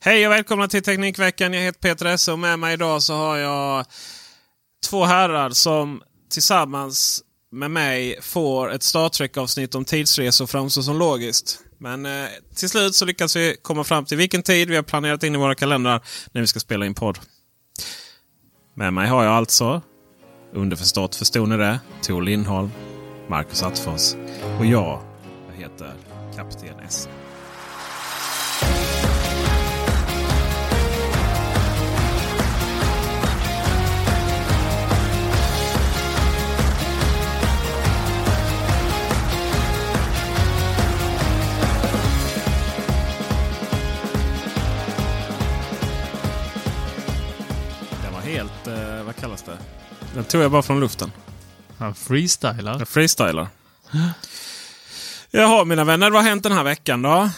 Hej och välkomna till Teknikveckan. Jag heter Peter Esse och med mig idag så har jag två herrar som tillsammans med mig får ett Star Trek-avsnitt om tidsresor framstå som logiskt. Men eh, till slut så lyckas vi komma fram till vilken tid vi har planerat in i våra kalendrar när vi ska spela in podd. Med mig har jag alltså, underförstått förstod ni det, Tor Lindholm, Marcus Attefors och jag, jag heter Kapten S. det? Den tog jag bara från luften. Han freestylar. Jag freestylar. Jaha mina vänner, vad har hänt den här veckan då?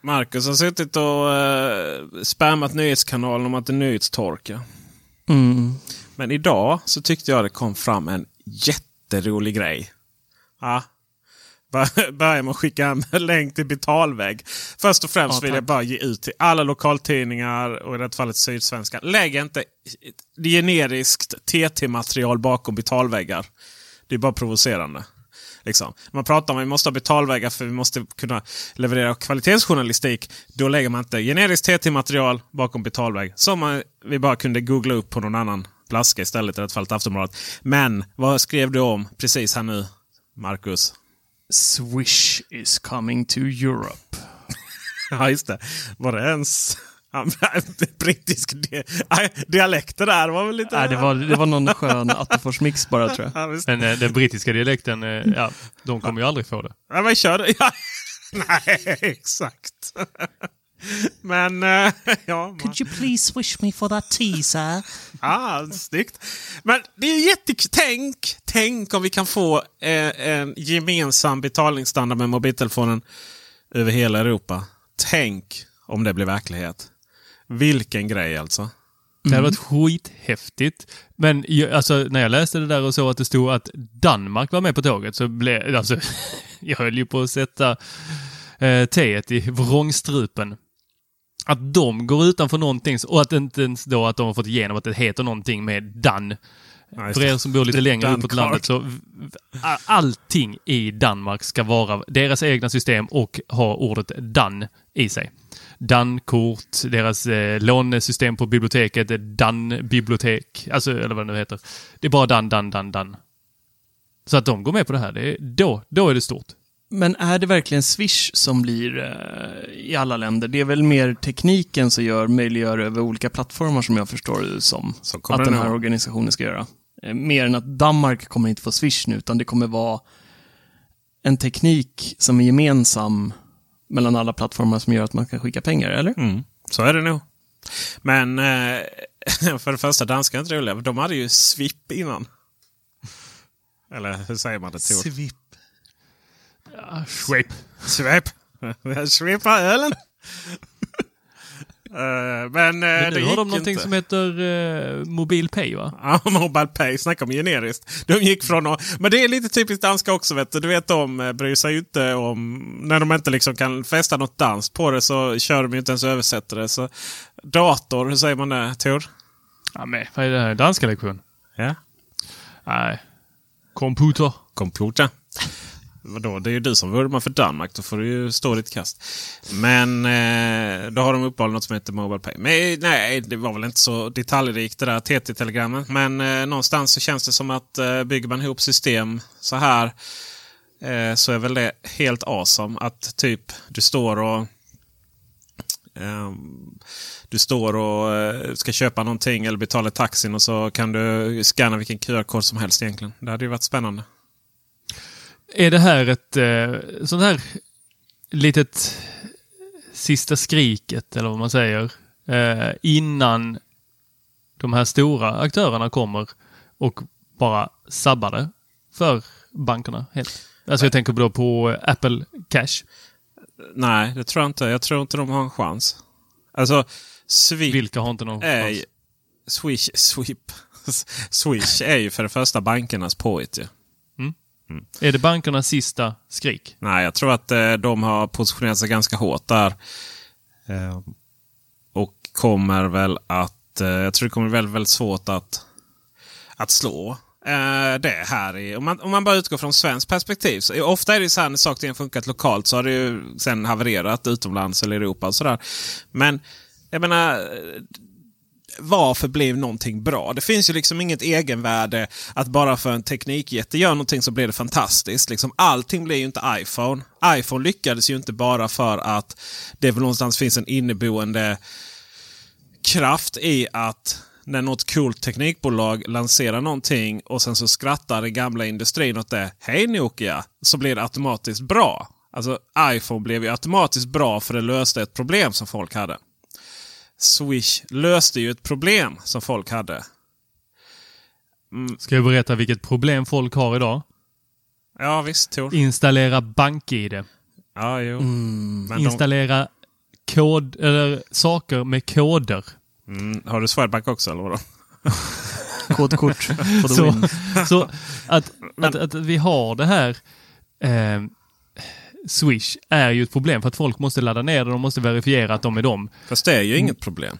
Marcus har suttit och eh, spammat nyhetskanalen om att det är nyhetstorka. Mm. Men idag så tyckte jag det kom fram en jätterolig grej. Ja. Bör- Börja med att skicka en länk till betalvägg. Först och främst Ja, vill jag bara ge ut till alla lokaltidningar och i det fallet Sydsvenska. Lägg inte generiskt TT-material bakom betalväggar. Det är bara provocerande. Liksom. Man pratar om att vi måste ha betalväggar för vi måste kunna leverera kvalitetsjournalistik. Då lägger man inte generiskt TT-material bakom betalvägg. Som man, vi bara kunde googla upp på någon annan blaska istället. I det fallet Aftonbladet. Men vad skrev du om precis här nu, Marcus? Swish is coming to Europe. Ja, just det. Var det ens brittisk di dialekter där? var väl lite... Nej, det, var, det var någon skön Attefors-mix bara tror jag. Ja. Men eh, den brittiska dialekten, eh, ja, de kommer ju aldrig få det. Ja, men kör det. Ja. Nej, exakt. Men, eh, ja. man- Could you please swish me for that tea, sir? Ah, snyggt. Men det är jättekul. Tänk, tänk om vi kan få eh, en gemensam betalningsstandard med mobiltelefonen över hela Europa. Tänk om det blir verklighet. Vilken grej alltså. Det hade varit skithäftigt. Men jag, alltså, när jag läste det där och såg att det stod att Danmark var med på tåget så blev, alltså, jag höll ju på att sätta eh, teet i vrångstrupen. Att de går utanför någonting och att inte ens då att de har fått igenom att det heter någonting med Dan. Just För er som bor lite längre uppåt landet så allting i Danmark ska vara deras egna system och ha ordet Dan i sig. Dan-kort, deras eh, lånesystem på biblioteket, Dan-bibliotek, alltså eller vad det nu heter. Det är bara Dan, Dan, Dan, Dan. Så att de går med på det här, det är, då, då är det stort. Men är det verkligen Swish som blir eh, i alla länder? Det är väl mer tekniken som gör, möjliggör över olika plattformar som jag förstår det som. Att den här organisationen ska göra. Eh, mer än att Danmark kommer inte få Swish nu, utan det kommer vara en teknik som är gemensam mellan alla plattformar som gör att man kan skicka pengar, eller? Mm, så är det nog. Men eh, för det första, danskar är inte roliga. De hade ju SWIP innan. Eller hur säger man det? Tor? Svip. Schweip. Svep. Svepa ölen. Eh, men, uh, Men det nu har de någonting inte. som heter uh, Mobilpay va? Ja, Mobile Pay. Snacka om generiskt. De gick från att... Men det är lite typiskt danska också. Vet du. du vet de bryr sig ju inte om... När de inte liksom kan fästa något danskt på det så kör de ju inte ens och översätter det. Så dator, hur säger man det Tor? Ja, men vad är det här? Danska lektion? Ja. Nej. Computer. Computer. Vadå, det är ju du som vurmar för Danmark. Då får du ju stå ditt kast. Men eh, då har de uppenbarligen något som heter Mobile Pay. Men nej, det var väl inte så detaljrikt det där TT-telegrammet. Men eh, någonstans så känns det som att eh, bygger man ihop system så här eh, så är väl det helt awesome. Att typ du står och ehm, du står och eh, ska köpa någonting eller betala taxin och så kan du scanna vilken QR-kod som helst egentligen. Det hade ju varit spännande. Är det här ett eh, sånt här litet sista skriket, eller vad man säger, eh, innan de här stora aktörerna kommer och bara sabbar det för bankerna helt? Alltså jag tänker då på Apple Cash. Nej, det tror jag inte. Jag tror inte de har en chans. Alltså, Swift Vilka har inte någon är chans? ju- Swish, Swip. Swish är ju för det första bankernas påhitt Mm. Är det bankernas sista skrik? Nej, jag tror att eh, de har positionerat sig ganska hårt där. Eh, och kommer väl att... Eh, jag tror det kommer bli väldigt, väldigt svårt att, att slå eh, det här. I, om, man, om man bara utgår från svenskt perspektiv. Så, ofta är det så här när saker och ting har funkat lokalt så har det ju sen havererat utomlands eller i Europa och sådär. Men jag menar varför blev någonting bra? Det finns ju liksom inget egenvärde att bara för en teknikjätte gör någonting så blir det fantastiskt. Liksom allting blir ju inte iPhone. iPhone lyckades ju inte bara för att det väl någonstans finns en inneboende kraft i att när något coolt teknikbolag lanserar någonting och sen så skrattar den gamla industrin åt det. Hej Nokia! Så blir det automatiskt bra. Alltså iPhone blev ju automatiskt bra för det löste ett problem som folk hade. Swish löste ju ett problem som folk hade. Ska jag berätta vilket problem folk har idag? Ja visst Tor. Installera BankID. Ja, jo. Men de, Installera kod, eller saker med koder. mm, har du Swedbank också eller vadå? Kodkort Så, så att, att, att vi har det här eh, Swish är ju ett problem för att folk måste ladda ner det, de måste verifiera att de är dem. Fast det är ju inget problem.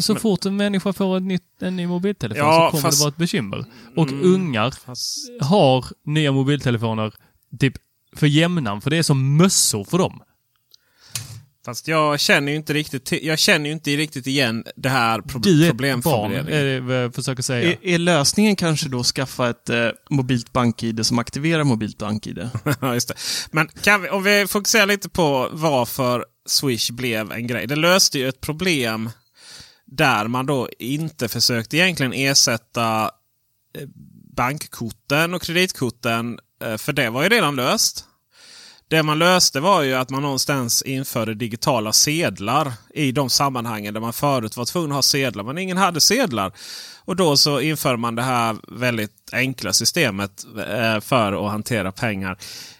Så fort en människa får ett nytt, en ny mobiltelefon Ja, så kommer fast- det vara ett bekymmer. Och Mm. ungar Fast, har nya mobiltelefoner typ för jämnan, för det är som mössor för dem. Fast jag känner ju inte riktigt, jag känner ju inte riktigt igen det här pro Du är barn, problemformuleringen. är det vad jag försöker säga. Är, är lösningen kanske då att skaffa ett eh, mobilt bank-id som aktiverar mobilt bank-id? Ja, just det. Men kan vi, om vi fokuserar lite på varför Swish blev en grej. Det löste ju ett problem där man då inte försökte egentligen ersätta eh, bankkorten och kreditkorten. eh, För det var ju redan löst. Det man löste var ju att man någonstans införde digitala sedlar i de sammanhangen där man förut var tvungen att ha sedlar men ingen hade sedlar. Och då så inför man det här väldigt enkla systemet eh, för att hantera pengar.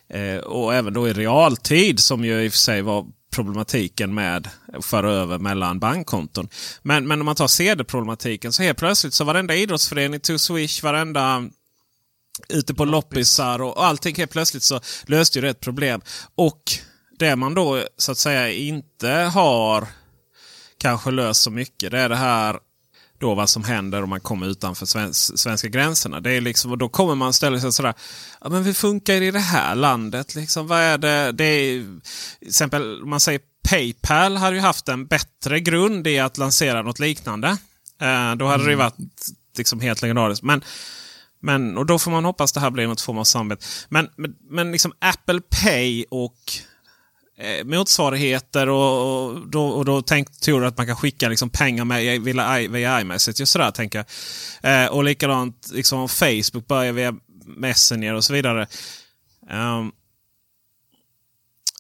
Eh, och även då i realtid som ju i och för sig var problematiken med att föra över mellan bankkonton. Men, men om man tar sedelproblematiken så helt plötsligt så varenda idrottsförening tog Swish, varenda ute på loppisar och allting helt plötsligt så löste ju det ett problem. Och det man då så att säga inte har kanske löst så mycket det är det här då vad som händer om man kommer utanför svensk, svenska gränserna. Det är liksom, och då kommer man ställa sig sådär. Ja, men hur funkar det i det här landet? Liksom, vad är det? det är, till exempel om man säger Paypal hade ju haft en bättre grund i att lansera något liknande. Eh, då hade det ju varit liksom helt legendariskt. Men, men, och då får man hoppas det här blir något form av samarbete. Men, men, men liksom Apple Pay och eh, motsvarigheter och, och, då, och då tänkte Tor att man kan skicka liksom pengar med, eh, via, via iMessage och sådär. Tänker jag. Eh, och likadant liksom Facebook börjar via Messenger och så vidare. Um,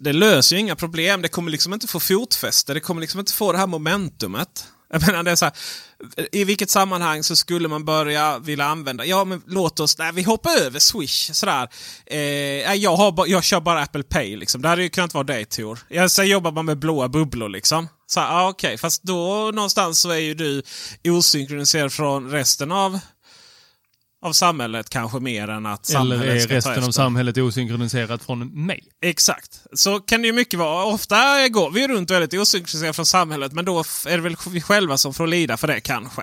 det löser ju inga problem. Det kommer liksom inte få fotfäste. Det kommer liksom inte få det här momentumet. Jag menar, det är så här, I vilket sammanhang så skulle man börja vilja använda... Ja, men låt oss... Nej, vi hoppar över Swish. Sådär. Eh, jag, har, jag kör bara Apple Pay. Liksom. Det hade ju kunnat vara dig Tor. Jag så jobbar man med blåa bubblor liksom. Så här, ah, okej, fast då någonstans så är ju du osynkroniserad från resten av, av samhället kanske mer än att Eller samhället är ska ta resten av samhället osynkroniserat från mig? Exakt. Så kan det ju mycket vara. Ofta går vi runt väldigt osynkroniserade från samhället men då är det väl vi själva som får lida för det kanske.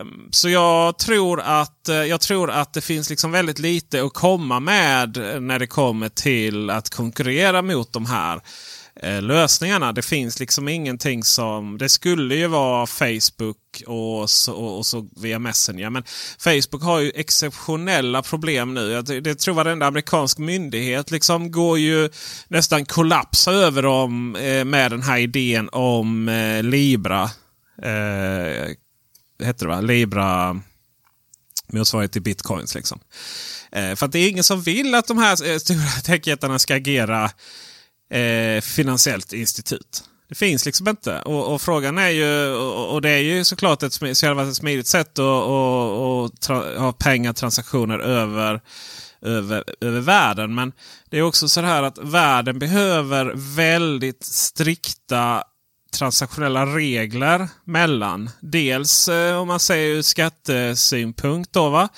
Mm, Så jag tror att, eh, jag tror att det finns liksom väldigt lite att komma med när det kommer till att konkurrera mot de här eh, lösningarna. Det finns liksom ingenting som... Det skulle ju vara Facebook och så, och, och så via Messenger. Men Facebook har ju exceptionella problem nu. Jag, det tror varenda amerikansk myndighet liksom går ju nästan kollapsa över dem eh, med den här idén om eh, Libra. Eh, hette det va? Libra motsvarighet till bitcoins. Liksom. Eh, för att det är ingen som vill att de här eh, stora techjättarna ska agera eh, finansiellt institut. Det finns liksom inte. Och, och frågan är ju, och, och det är ju såklart ett, så jävla ett smidigt sätt att och, och tra, ha pengatransaktioner över, över, över världen. Men det är också så här att världen behöver väldigt strikta transaktionella regler mellan. Dels eh, om man säger ur skattesynpunkt då va.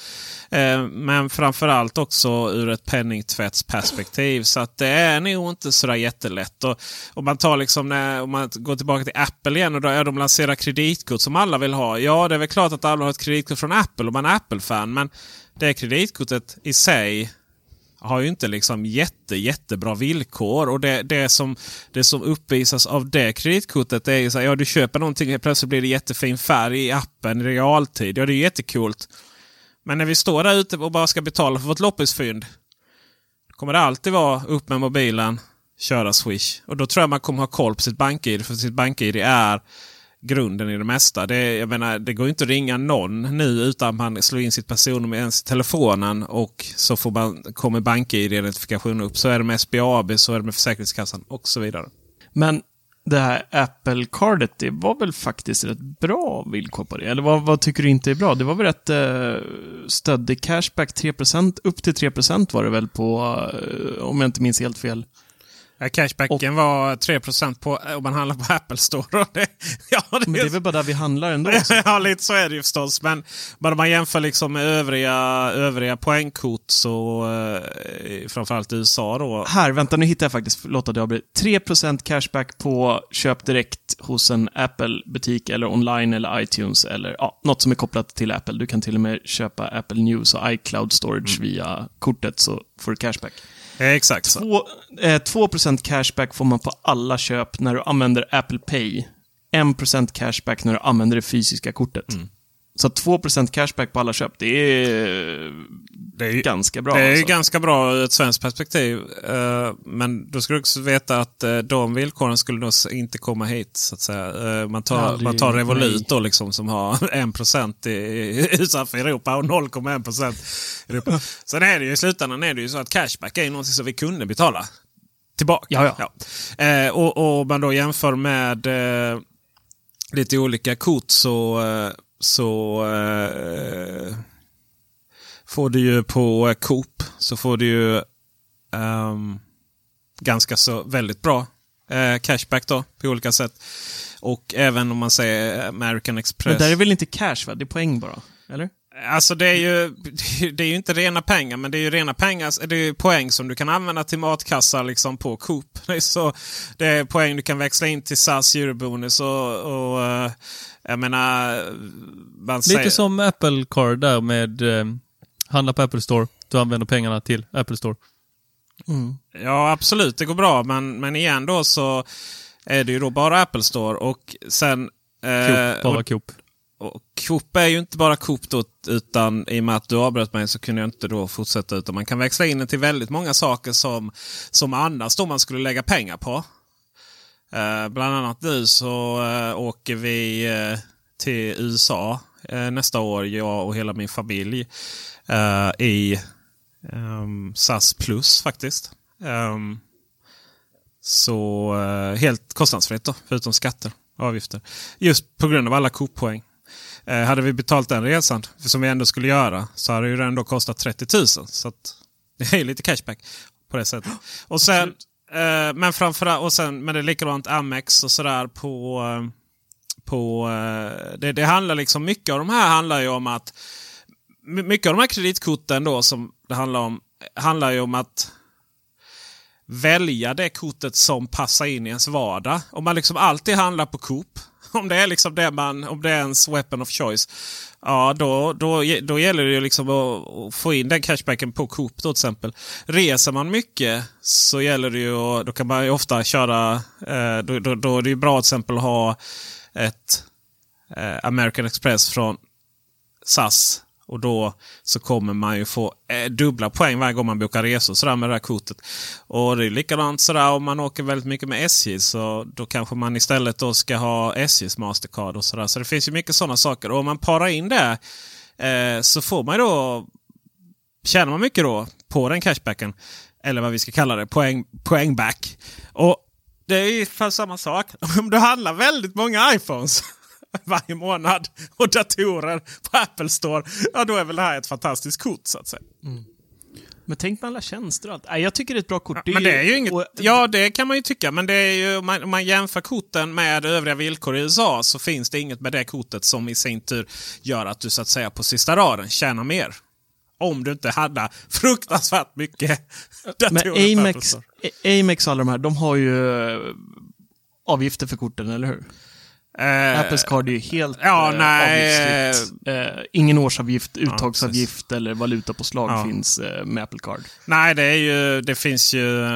Eh, men framförallt också ur ett penningtvättsperspektiv. Så att det är nog inte sådär jättelätt. Och, om man tar liksom när, om man går tillbaka till Apple igen och då är de lanserar kreditkort som alla vill ha. Ja, det är väl klart att alla har ett kreditkort från Apple om man är Apple-fan. Men det kreditkortet i sig har ju inte liksom jätte, jättebra villkor. Och det, det, som, det som uppvisas av det kreditkortet är ju så här, ja du köper någonting och plötsligt blir det jättefin färg i appen i realtid. Ja det är jättekult. Men när vi står där ute och bara ska betala för vårt loppisfynd. Då kommer det alltid vara upp med mobilen, köra Swish. Och då tror jag man kommer ha koll på sitt BankID. För sitt BankID är grunden i det mesta. Det, jag menar, det går inte att ringa någon nu utan man slår in sitt personnummer ens i telefonen och så får man, kommer BankID-identifikation upp. Så är det med SBAB, så är det med Försäkringskassan och så vidare. Men det här Apple-cardet, det var väl faktiskt rätt bra villkor på det? Eller vad, vad tycker du inte är bra? Det var väl rätt eh, stöddig cashback, 3%, upp till 3% var det väl på, eh, om jag inte minns helt fel. Ja, cashbacken var 3% på om man handlar på Apple Store. Och Det, ja, det, Men det är väl bara där vi handlar ändå. Så. ja, lite så är det ju förstås. Men bara man jämför liksom med övriga, övriga poängkort så eh, framförallt i USA då. Här, vänta, nu hittar jag faktiskt, förlåt att jag avbryter. 3% cashback på köp direkt hos en Apple-butik eller online eller iTunes eller ja, något som är kopplat till Apple. Du kan till och med köpa Apple News och iCloud Storage via kortet så får du cashback. Exakt så. Två, eh, 2% cashback får man på alla köp när du använder Apple Pay. 1% cashback när du använder det fysiska kortet. Så 2% cashback på alla köp, det är, Det är ju- ganska bra. Det är alltså. ganska bra ur ett svenskt perspektiv. Eh, Men då ska du också veta att eh, de villkoren skulle nog inte komma hit. så att säga. Eh, Man tar, Aldrig, man tar Revolut då liksom som har 1% i, i, utanför Europa och 0,1% i Europa. Sen är det ju i slutändan är det ju så att cashback är någonting som vi kunde betala tillbaka. Ja, ja. Eh, och, och man då jämför med lite olika kort så, så eh, får du ju på eh, Coop så får du ju ehm, ganska så väldigt bra eh, cashback då på olika sätt. Och även om man säger American Express. Men där är väl inte cash, va? Det är poäng bara? Eller? Alltså det är, ju, det är ju inte rena pengar, men det är ju rena pengar, det är ju poäng som du kan använda till matkassar liksom på Coop. Det är, så, det är poäng du kan växla in till SAS Eurobonus och, och eh, jag menar... Man Lite säger, som Apple Card där med eh, handla på Apple Store. Du använder pengarna till Apple Store. Ja, absolut, det går bra, men, men igen då så är det ju då bara Apple Store och sen... eh, Coop, bara och, Coop och Coop är ju inte bara Coop då, utan i och med att du avbröt mig så kunde jag inte då fortsätta. Utan man kan växla in det till väldigt många saker som, som annars då man skulle lägga pengar på. Eh, bland annat nu så eh, åker vi eh, till USA eh, nästa år, jag och hela min familj. eh, I ehm, SAS Plus faktiskt. Ehm, så eh, helt kostnadsfritt då, förutom skatter. och avgifter. Just på grund av alla Coop-poäng. Eh, hade vi betalt den resan, som vi ändå skulle göra, så hade det ju ändå kostat 30 000. Så det är lite cashback på det sättet. Och sen, eh, men framförallt, och sen, men det är likadant Amex och sådär på... På eh, det, det handlar liksom, mycket av de här handlar ju om att... Mycket av de här kreditkorten då som det handlar om, handlar ju om att välja det kortet som passar in i ens vardag. Om man liksom alltid handlar på Coop. Om det är liksom det man, om det är ens weapon of choice. Ja, då, då, då gäller det ju liksom att, att få in den cashbacken på Coop då till exempel. Reser man mycket så gäller det ju då kan man ju ofta köra. Eh, då, då, då är det ju bra till exempel att ha ett eh, American Express från SAS och då så kommer man ju få eh, dubbla poäng varje gång man bokar resor sådär med det här kortet. Och det är likadant sådär om man åker väldigt mycket med SJ. Så då kanske man istället då ska ha SJs Mastercard och sådär. Så det finns ju mycket sådana saker. Och om man parar in det eh, så får man då tjänar man mycket då på den cashbacken. Eller vad vi ska kalla det, poäng, poängback. Och det är ju samma sak. Om du handlar väldigt många iPhones varje månad och datorer på Apple Store. Ja, då är väl det här ett fantastiskt kort så att säga. Mm. Men tänk på alla tjänster och allt. Nej, jag tycker det är ett bra kort. Ja, men det är ju inget, och, ja, det kan man ju tycka. Men det är ju, om man, om man jämför korten med övriga villkor i USA så finns det inget med det kortet som i sin tur gör att du så att säga på sista raden tjänar mer. Om du inte hade fruktansvärt mycket datorer. Men Amex, Amex och alla de här, de har ju eh, avgifter för korten, eller hur? Uh, Apples Card är ju helt ja, uh, nej. Uh, ingen årsavgift, uttagsavgift ja, eller valutapåslag ja. finns med Apple Card. Nej, det, är ju, det finns ju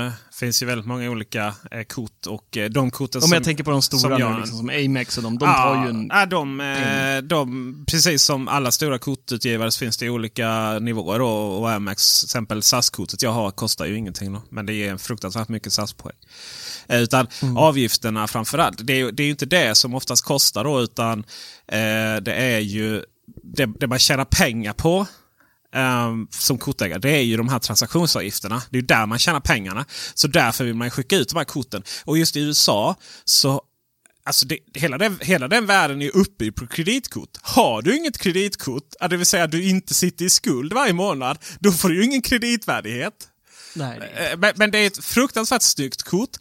finns ju väldigt många olika eh, kort. Och eh, de korten Om jag tänker på de stora som, nu, liksom, som Amex och de, de ja, tar ju en... Ja, de, eh, de, precis som alla stora kortutgivare så finns det olika nivåer. Då, och Amex, till exempel SAS-kortet jag har kostar ju ingenting. Då, men det ger fruktansvärt mycket SAS-poäng. Eh, utan mm. avgifterna framförallt. Det är, det är ju inte det som oftast kostar då utan eh, det är ju det, det man tjänar pengar på Um, som kortägare, det är ju de här transaktionsavgifterna. Det är ju där man tjänar pengarna. Så därför vill man skicka ut de här korten. Och just i USA så Alltså det, hela, den, hela den världen är uppbyggd på kreditkort. Har du inget kreditkort, det vill säga att du inte sitter i skuld varje månad, då får du ju ingen kreditvärdighet. Nej. Eh, men, men det är ett fruktansvärt snyggt kort.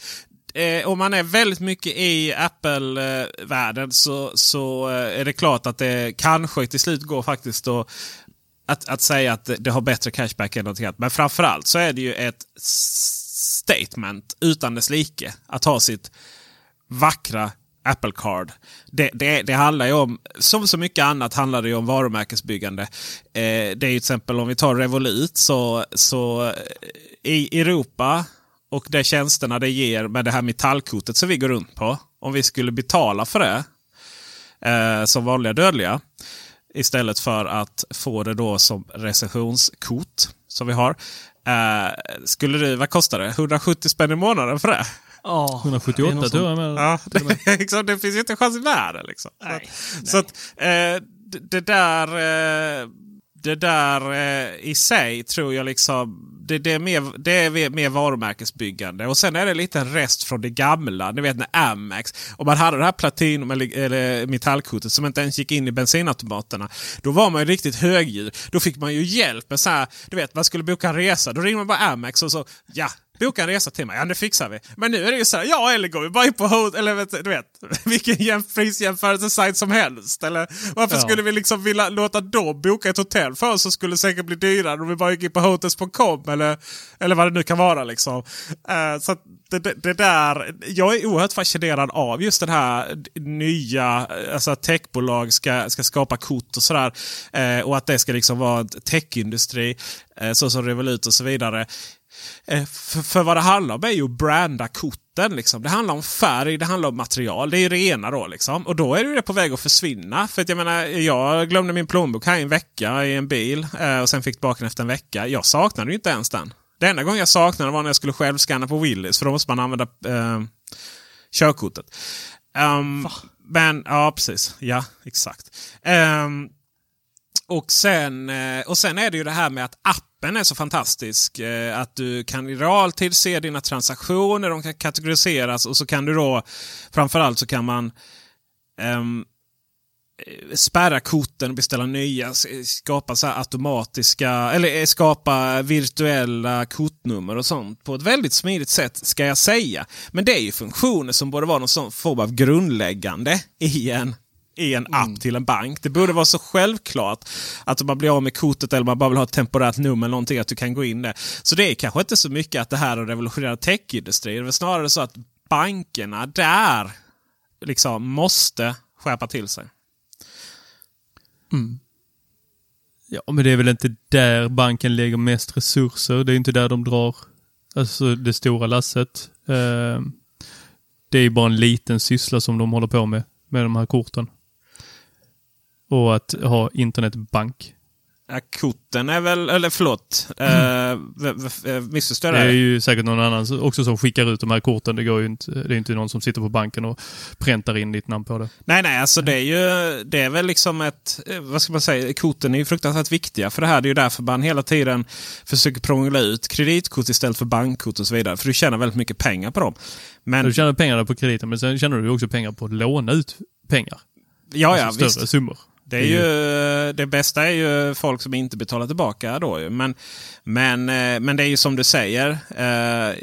Eh, om man är väldigt mycket i Apple-världen så, så eh, är det klart att det kanske till slut går faktiskt att att, att säga att det har bättre cashback än någonting annat. Men framförallt så är det ju ett statement utan dess like. Att ha sitt vackra Apple Card. Det, det, det, handlar ju om, som så mycket annat handlar det om varumärkesbyggande. Eh, det är ju till exempel om vi tar Revolut så, så eh, i Europa och de tjänsterna det ger med det här metallkortet som vi går runt på. Om vi skulle betala för det eh, som vanliga dödliga Istället för att få det då som recensionskort som vi har. Uh, skulle det, vad kostar det? 170 spänn i månaden för det? Oh, 178 tror jag. Med, ja, det, liksom, det finns ju inte en chans i världen. Liksom. Nej, så, att, så att uh, det, det där... Uh, det där eh, i sig tror jag liksom det, det, är mer, det är mer varumärkesbyggande. Och sen är det lite en rest från det gamla. Ni vet när Amex. Om man hade det här platinum eller, eller metallkortet som inte ens gick in i bensinautomaterna. Då var man ju riktigt högljudd. Då fick man ju hjälp med så här. Du vet man skulle boka en resa. Då ringde man bara Amex och så ja Boka en resa till mig. Ja, det fixar vi. Men nu är det ju så här, ja eller går vi bara in på hot, eller vet, du vet, vilken prisjämförelsesajt som helst. Eller varför ja. skulle vi liksom vilja låta dem boka ett hotell för oss som skulle säkert bli dyrare om vi bara gick in på hotels.com eller, eller vad det nu kan vara liksom. Uh, så det, det, det, där, jag är oerhört fascinerad av just den här nya, alltså att techbolag ska, ska skapa kort och sådär. Uh, och att det ska liksom vara en techindustri, uh, så som Revolut och så vidare. Eh, för, för, vad det handlar om är ju att branda korten. Liksom. Det handlar om färg, det handlar om material. Det är ju det ena då. Liksom. Och då är det på väg att försvinna. För att jag menar, jag glömde min plånbok här i en vecka i en bil. Eh, och sen fick tillbaka den efter en vecka. Jag saknade ju inte ens den. Det enda gången jag saknade var när jag skulle självscanna på Willys. För då måste man använda eh, körkortet. Um, men, ja precis. Ja, exakt. Um, och sen, eh, och sen är det ju det här med att appen är så fantastisk. Eh, att du kan i realtid se dina transaktioner, de kan kategoriseras och så kan du då framförallt så kan man um, spärra korten och beställa nya. Skapa så här automatiska, eller skapa virtuella kortnummer och sånt på ett väldigt smidigt sätt ska jag säga. Men det är ju funktioner som borde vara någon sån form av grundläggande i en i en app till en bank. Det borde vara så självklart att om man blir av med kortet eller man bara vill ha ett temporärt nummer eller någonting att du kan gå in där. Så det är kanske inte så mycket att det här har revolutionerat techindustrin. Det är snarare så att bankerna där liksom måste skärpa till sig. Ja, men det är väl inte där banken lägger mest resurser. Det är inte där de drar alltså det stora lasset. Eh, det är bara en liten syssla som de håller på med, med de här korten. Och att ha internetbank. Korten är väl, eller förlåt, mm. uh, missförstår Det är ju säkert någon annan också som skickar ut de här korten. Det, går ju inte, det är inte någon som sitter på banken och präntar in ditt namn på det. Nej, nej, alltså det är ju det är väl liksom ett, eh, vad ska man säga, korten är ju fruktansvärt viktiga för det här. Det är ju därför man hela tiden försöker prångla ut kreditkort istället för bankkort och så vidare. För du tjänar väldigt mycket pengar på dem. Men, Du tjänar pengarna på krediten, men sen tjänar du också pengar på att låna ut pengar. ja, ja, alltså större visst. summor. Det, är ju, det bästa är ju folk som inte betalar tillbaka då. Men, men, eh, men det är ju som du säger. Eh,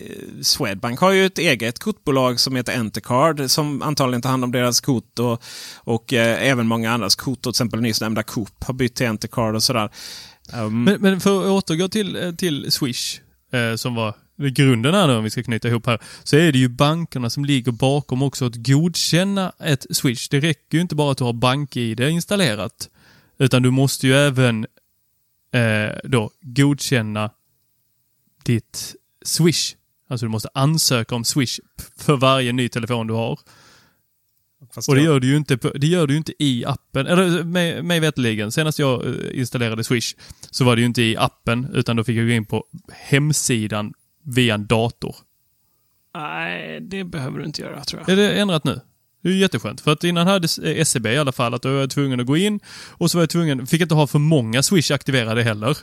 Swedbank har ju ett eget kortbolag som heter Entercard som antagligen tar hand om deras kort. Och, och eh, även många andras kort. Till exempel nyss nämnda Coop har bytt till Entercard och sådär. Um, Men, men för att återgå till, eh, till Swish, eh, som var grunden här nu om vi ska knyta ihop här, så är det ju bankerna som ligger bakom också att godkänna ett Swish. Det räcker ju inte bara att du har BankID installerat, utan du måste ju även eh, då godkänna ditt Swish. Alltså du måste ansöka om Swish för varje ny telefon du har. fast Och det gör du ju inte, det gör du inte i appen. Eller mig, mig veterligen, senast jag eh, installerade Swish så var det ju inte i appen utan då fick jag gå in på hemsidan via en dator. Nej, det behöver du inte göra tror jag. Är det ändrat nu? Det är ju jätteskönt. För att innan hade eh, SEB i alla fall att då var jag tvungen att gå in och så var jag tvungen, fick inte ha för många Swish aktiverade heller.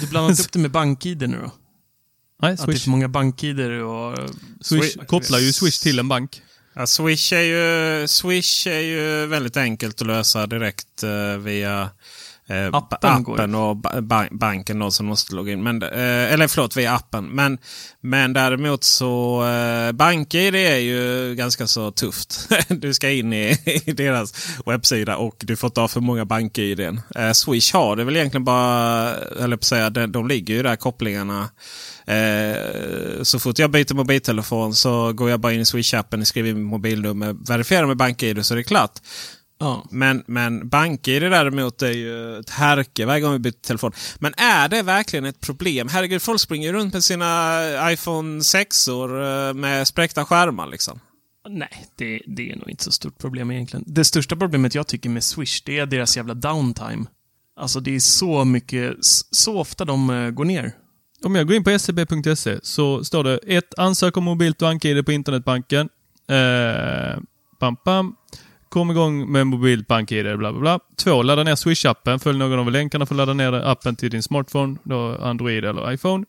Du blandat upp det med BankID nu då? Nej, Att det är Swish, för många BankID och... eh, Swish kopplar ju Swish till en bank. Ja, Swish, är ju, Swish är ju väldigt enkelt att lösa direkt eh, via eh, Appen appen och ba ba- banken då, som måste logga in. Men, eh, eller förlåt, via appen. Men, men däremot så eh, BankID är ju ganska så tufft. du ska in i, i deras webbsida och du får inte ha för många BankID. Eh, Swish har det väl egentligen bara, eller på att säga, de, de ligger ju där kopplingarna. Eh, så fort jag byter mobiltelefon så går jag bara in i Swish-appen, skriver in mobilnummer, verifierar med BankID så är det klart. Ja. Men, men BankID däremot är ju ett härke varje gång vi byter telefon. Men är det verkligen ett problem? Herregud, folk springer runt med sina iPhone 6or med spräckta skärmar liksom. Nej, det, det är nog inte så stort problem egentligen. Det största problemet jag tycker med Swish, det är deras jävla downtime. Alltså det är så mycket, så ofta de eh, går ner. Om jag går in på scb.se så står det 1. Ansök om mobilt bank-id på internetbanken. Eh, bam, bam. Kom igång med mobilt bank-id, bla bla bla. 2. Ladda ner Swish-appen. Följ någon av länkarna för att ladda ner appen till din smartphone, då Android eller iPhone.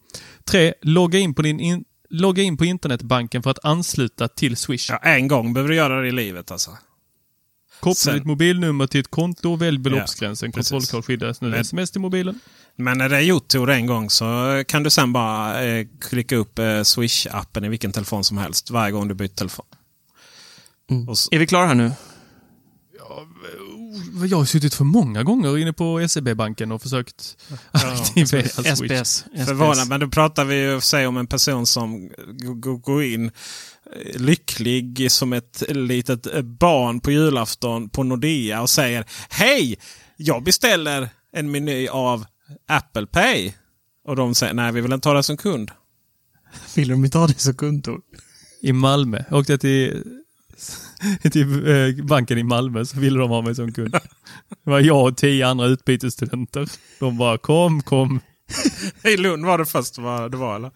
3. Logga in på din in Logga in på internetbanken för att ansluta till Swish. Ja, en gång behöver du göra det i livet alltså. Koppla sen- ditt mobilnummer till ett konto och välj beloppsgränsen. Ja. Kontrollkod skyddas nu Men- sms till mobilen. Men när det är gjort Tor, en gång så kan du sen bara eh, klicka upp eh, Swish-appen i vilken telefon som helst varje gång du byter telefon. Och så, Är vi klara här nu? Jag har suttit för många gånger inne på SEB-banken och försökt aktivera Swish. SBS. Förvånad, men då pratar vi ju säg om en person som går in eh, lycklig som ett litet eh, barn på julafton på Nordea och säger Hej! Jag beställer en meny av Apple Pay. Och de säger nej, vi vill inte ha det som kund. Vill de inte ha det som kundtor? I Malmö. Jag åkte till, till eh, banken i Malmö så ville de ha mig som kund. Det var jag och tio andra utbytesstudenter. De bara kom, kom. I Lund var det först det var eller?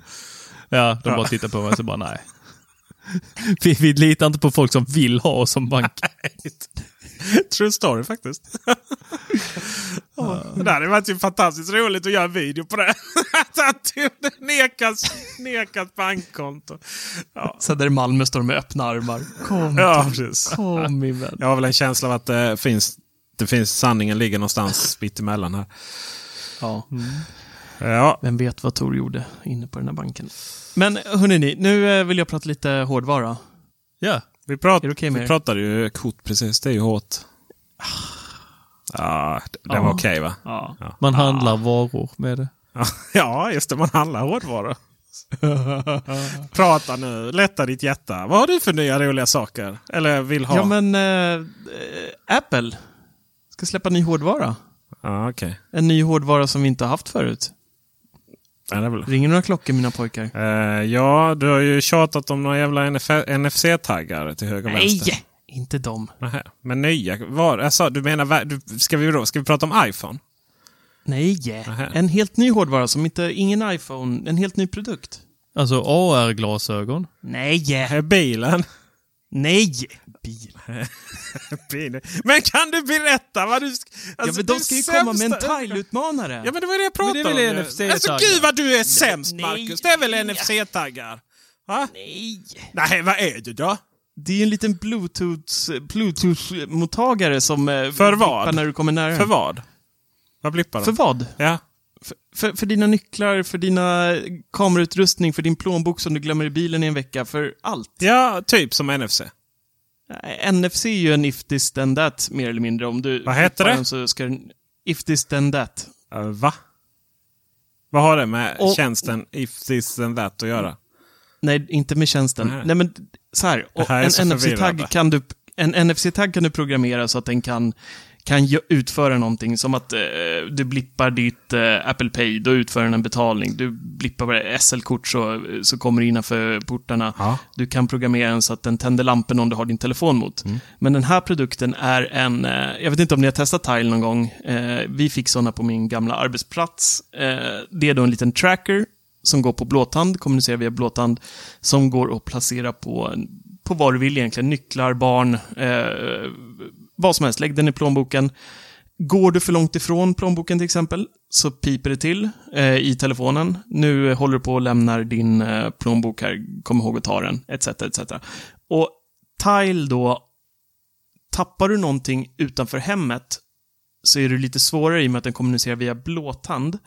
Ja, de bara tittade på mig och så bara nej. Vi, vi litar inte på folk som vill ha oss som bank. True story faktiskt. Ja, Det hade varit ju fantastiskt roligt att göra en video på det. satt till nekas, nekat bankkonto. Ja. Så där i Malmö står de med öppna armar. Kom, Ja, precis. kom min vän. Jag har väl en känsla av att det finns, det finns sanningen ligger någonstans mitt emellan här. Ja. Ja, Vem vet vad Tor gjorde inne på den här banken. Men hörni, nu eh, vill jag prata lite hårdvara. Ja. Vi, prat, det med vi pratade ju kort precis. Det är ju hårt. Ja, det, det Ja. var okej va? Ja. Man handlar varor med det. Ja, just det. Man handlar hårdvaror. Prata nu. Lätta ditt hjärta. Vad har du för nya roliga saker? Eller vill ha? Ja, men eh, Apple ska släppa ny hårdvara. Ja, okej. En ny hårdvara som vi inte har haft förut. Väl. Ringer några klockor mina pojkar? Eh, ja, du har ju tjatat om några jävla NFC-taggar till höger och vänster. Nej! Inte dem. Nähä. Men nya? Var, alltså, du menar, du, ska, vi då, ska vi prata om iPhone? Nej! Nähä. En helt ny hårdvara som inte, ingen iPhone, en helt ny produkt. Alltså AR-glasögon. Nej! Bilen. Nej! Bil. Bilen. Men kan du berätta vad du... sk- Ja, Alltså, men de ska ju sämsta- komma med en Tile-utmanare. Ja, men det var det jag pratade Men det är väl om. NFC-taggar? Alltså gud vad du är sämst, nej. Marcus. Det är väl NFC-taggar? Va? Nej! Nej, vad är det då? Det är en liten Bluetooth- Bluetooth-mottagare som eh, För vad? när du kommer nära. För vad? Vad blippar de? För vad? Ja. För, för, dina nycklar, för dina kamerautrustning, för din plånbok som du glömmer i bilen i en vecka, för allt. ja, typ som NFC. Eh, NFC är ju en if this then that, mer eller mindre. Om du Vad heter det? den Så ska den, if this then that. Uh, va? Vad har det med Och- tjänsten If this and that att göra? Nej, inte med tjänsten. Nej. Nej, men så här. En NFC-tagg kan du en NFC-tagg kan du programmera så att den kan, kan utföra någonting. Som att eh, du blippar ditt eh, Apple Pay, då utför den en betalning. Du blippar bara SL-kort så, så kommer det innanför portarna. Ja. Du kan programmera den så att den tänder lampen om du har din telefon mot. Mm. Men den här produkten är en, eh, jag vet inte om ni har testat Tile någon gång. Eh, vi fick sådana på min gamla arbetsplats. Eh, det är då en liten tracker som går på blåtand, kommunicerar via blåtand, som går att placera på, på vad du vill egentligen. Nycklar, barn, eh, vad som helst. Lägg den i plånboken. Går du för långt ifrån plånboken till exempel, så piper det till eh, i telefonen. Nu håller du på och lämnar din eh, plånbok här, kom ihåg att ta den, etc. etc. Och Tile då, tappar du någonting utanför hemmet så är det lite svårare i och med att den kommunicerar via blåtand.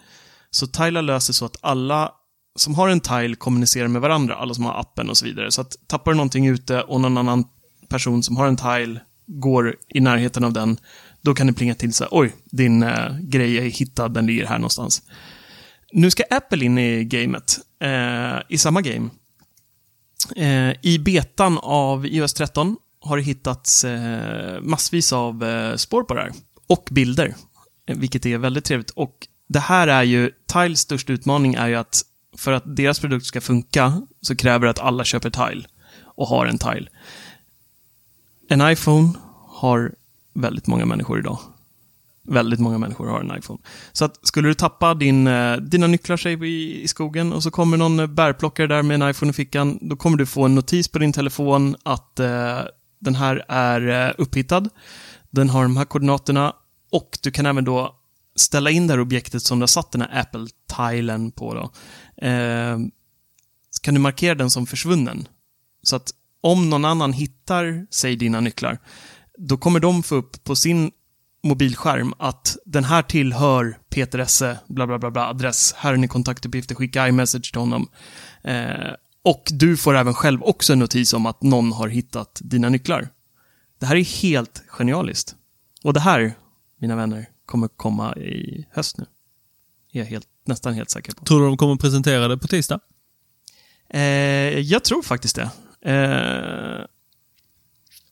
Så Tile löser så att alla som har en Tile kommunicerar med varandra, alla som har appen och så vidare. Så att tappar du någonting ute och någon annan person som har en Tile går i närheten av den, då kan det plinga till så här, oj, din eh, grej är hittad, den ligger här någonstans. Nu ska Apple in i gamet, eh, i samma game. Eh, I betan av iOS 13 har det hittats eh, massvis av eh, spår på det här. Och bilder, eh, vilket är väldigt trevligt. Och det här är ju, Tiles största utmaning är ju att för att deras produkt ska funka så kräver det att alla köper Tile och har en Tile. En iPhone har väldigt många människor idag. Väldigt många människor har en iPhone. Så att skulle du tappa din, eh, dina nycklar säger i, i skogen och så kommer någon eh, bärplockare där med en iPhone i fickan, då kommer du få en notis på din telefon att eh, den här är eh, upphittad. Den har de här koordinaterna och du kan även då ställa in det här objektet som du har satt den här Apple-tilen på. Då. Eh, så kan du markera den som försvunnen. Så att om någon annan hittar, säg dina nycklar, då kommer de få upp på sin mobilskärm att den här tillhör Peter Esse, bla bla bla, bla adress, här är ni kontaktuppgifter, skicka iMessage till honom. Eh, och du får även själv också en notis om att någon har hittat dina nycklar. Det här är helt genialiskt. Och det här, mina vänner, kommer komma i höst nu. Är jag helt, nästan helt säker på. Tror du de kommer presentera det på tisdag? Eh, jag tror faktiskt det. Eh,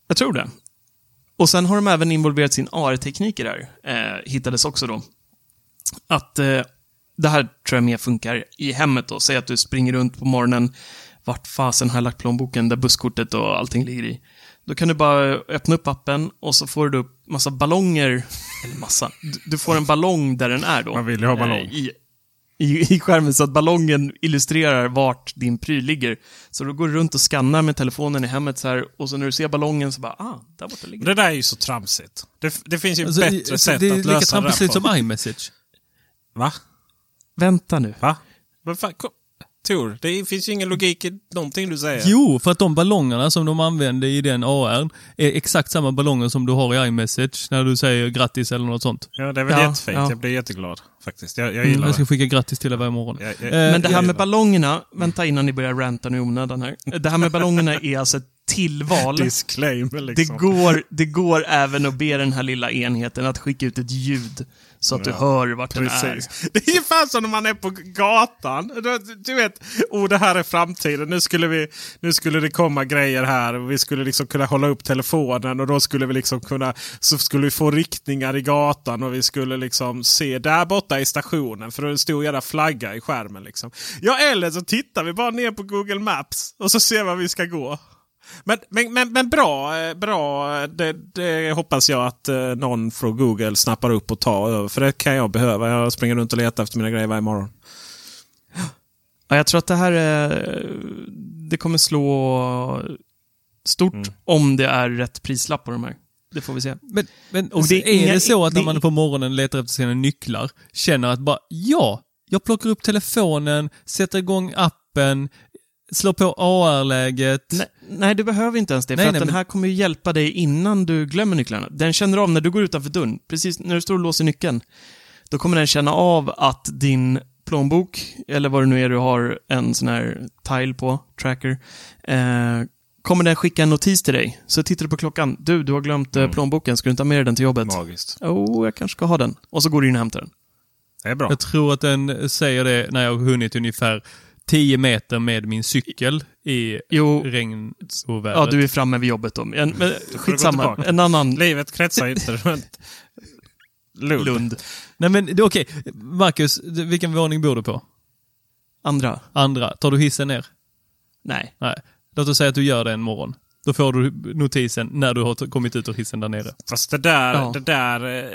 jag tror det. Och sen har de även involverat sin AR-teknik i det här. Eh, hittades också då. Att eh, det här tror jag mer funkar i hemmet då. Säg att du springer runt på morgonen. Vart fasen har jag lagt plånboken där busskortet och allting ligger i? Då kan du bara öppna upp appen och så får du upp massa ballonger. Eller massa. Du, du får en ballong där den är då. Man vill ju ha ballong. Eh, i, i, i skärmen så att ballongen illustrerar vart din pryl ligger. Så då går du runt och skannar med telefonen i hemmet så här och så när du ser ballongen så bara, ah, där borta ligger Det där är ju så tramsigt. Det, det finns ju Alltså, bättre alltså, sätt det är att lika lösa det tramsigt där på. som iMessage. Va? Vänta nu. Va? Men fan, kom. Tor, det finns ju ingen logik i någonting du säger. Jo, för att de ballongerna som de använder i den AR är exakt samma ballonger som du har i iMessage när du säger grattis eller något sånt. Ja, det är väl Ja, jättefint. ja. Jag blir jätteglad faktiskt. Jag, jag Mm, gillar jag ska det. skicka grattis till dig varje morgon. Jag, jag, Eh, Men det här med ballongerna, vänta innan ni börjar ranta nu i onödan här. Det här med ballongerna är alltså ett tillval. Disclaimer Det liksom. går, det går även att be den här lilla enheten att skicka ut ett ljud så att du hör vart den är. Precis. Det är ungefär som när man är på gatan. Du, du vet, oh det här är framtiden. Nu skulle, vi, nu skulle det komma grejer här. Och vi skulle liksom kunna hålla upp telefonen och då skulle vi liksom kunna så skulle vi få riktningar i gatan och vi skulle liksom se där borta i stationen. För det är en stor jävla flagga i skärmen. Liksom. Ja, eller så tittar vi bara ner på Google Maps och så ser vi var vi ska gå. Men, men, men, men bra, eh, bra det, det hoppas jag att eh, någon från Google snappar upp och tar över. För det kan jag behöva. Jag springer runt och letar efter mina grejer varje morgon. Ja, jag tror att det här är, det kommer slå stort Mm. om det är rätt prislapp på de här. Det får vi se. Men, men Och det är är det så att när det- man på morgonen letar efter sina nycklar, känner att bara ja, jag plockar upp telefonen, sätter igång appen, slår på AR-läget. Nej, nej, du behöver inte ens det. Nej, för att nej, den men- här kommer ju hjälpa dig innan du glömmer nycklarna. Den känner av när du går utanför dörren, precis när du står och låser nyckeln. Då kommer den känna av att din plånbok, eller vad det nu är du har en sån här tile på, tracker, eh, kommer den skicka en notis till dig. Så tittar du på klockan. Du, du har glömt eh, plånboken. Ska du inte ha med dig den till jobbet? Magiskt. Oh, jag kanske ska ha den. Och så går du in och hämtar den. Det är bra. Jag tror att den säger det när jag har hunnit ungefär 10 meter med min cykel i Jo, regnovädret. ja, du är framme vid jobbet då. En, men, skitsamma. tillbaka. En annan Livet kretsar inte runt Lund. Lund. Nej men det- okej, Marcus, d- vilken våning bor du på? Andra. Andra. Tar du hissen ner? Nej. Nej. Låt oss säga att du gör det en morgon. Då får du notisen när du har kommit ut ur hissen där nere. Fast det där, Ja. det där eh,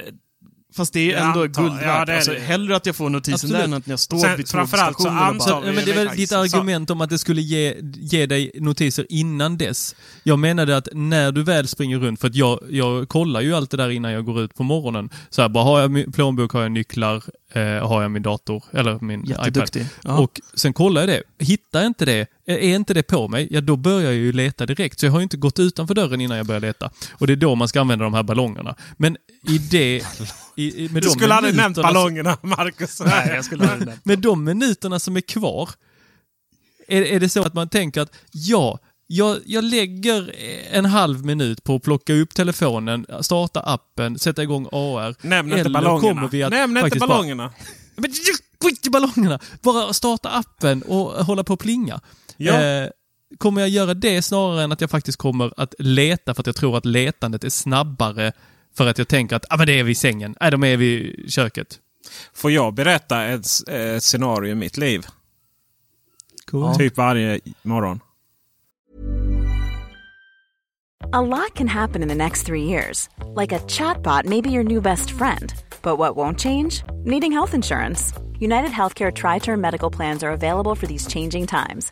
Fast det är Jag ändå antar- guld ja, värt. det är alltså, det. hellre att jag får notisen Absolut. där än att jag står Sen, vid framförallt så tågstationen och antar bara... vi- Ja, men det är väl ditt argument om att det skulle ge, ge dig notiser innan dess. Jag menade att när du väl springer runt, för att jag, jag kollar ju allt det där innan jag går ut på morgonen. Så här, bara har jag min plånbok, har jag nycklar, eh, har jag min dator, eller min iPad. Ja. Och sen kollar jag det. Hittar jag inte det, är inte det på mig, ja då börjar jag ju leta direkt. Så jag har ju inte gått utanför dörren innan jag börjar leta. Och det är då man ska använda de här ballongerna. Men i det... I, i, med Du skulle aldrig nämnt ballongerna, Marcus. Nej, jag skulle aldrig nämnt. med de minuterna som är kvar, är, är det så att man tänker att ja, jag, jag lägger en halv minut på att plocka upp telefonen, starta appen, sätta igång AR. Nämn inte ballongerna. Nämn inte faktiskt bara- ballongerna. Men skit i ballongerna! Bara starta appen och hålla på att plinga. Ja. Eh, kommer jag göra det snarare än att jag faktiskt kommer att leta för att jag tror att letandet är snabbare för att jag tänker att ah, men det är vid sängen, nej de är vid köket. Får jag berätta ett eh, scenario i mitt liv? Cool. Typ varje morgon. A lot can happen in the next three years. Like a chatbot may be your new best friend. But what won't change? Needing health insurance. United Healthcare Tri Term Medical Plans are available for these changing times.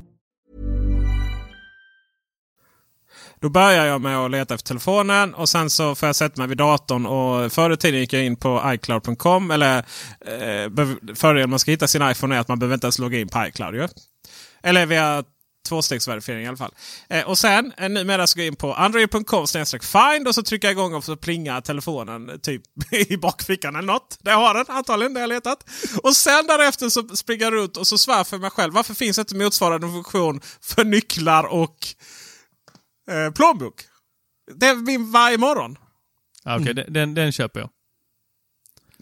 Då börjar jag med att leta efter telefonen och sen så får jag sätta mig vid datorn. Och förr i tiden gick jag in på iCloud.com. Eller eh, fördelen man ska hitta sin iPhone är att man behöver inte ens logga in på iCloud. Ju. Eller via tvåstegsverifiering i alla fall. Eh, och sen eh, numera så går jag in på android.com find och så trycker jag igång och så plingar telefonen eh, typ i bakfickan eller något. Där har den antagligen, det har jag letat. Och sen därefter så springer jag runt och så svär för mig själv. Varför finns inte motsvarande funktion för nycklar och eh, plånbok? Det är min varje morgon. Ja, Okej, den, den, den köper jag.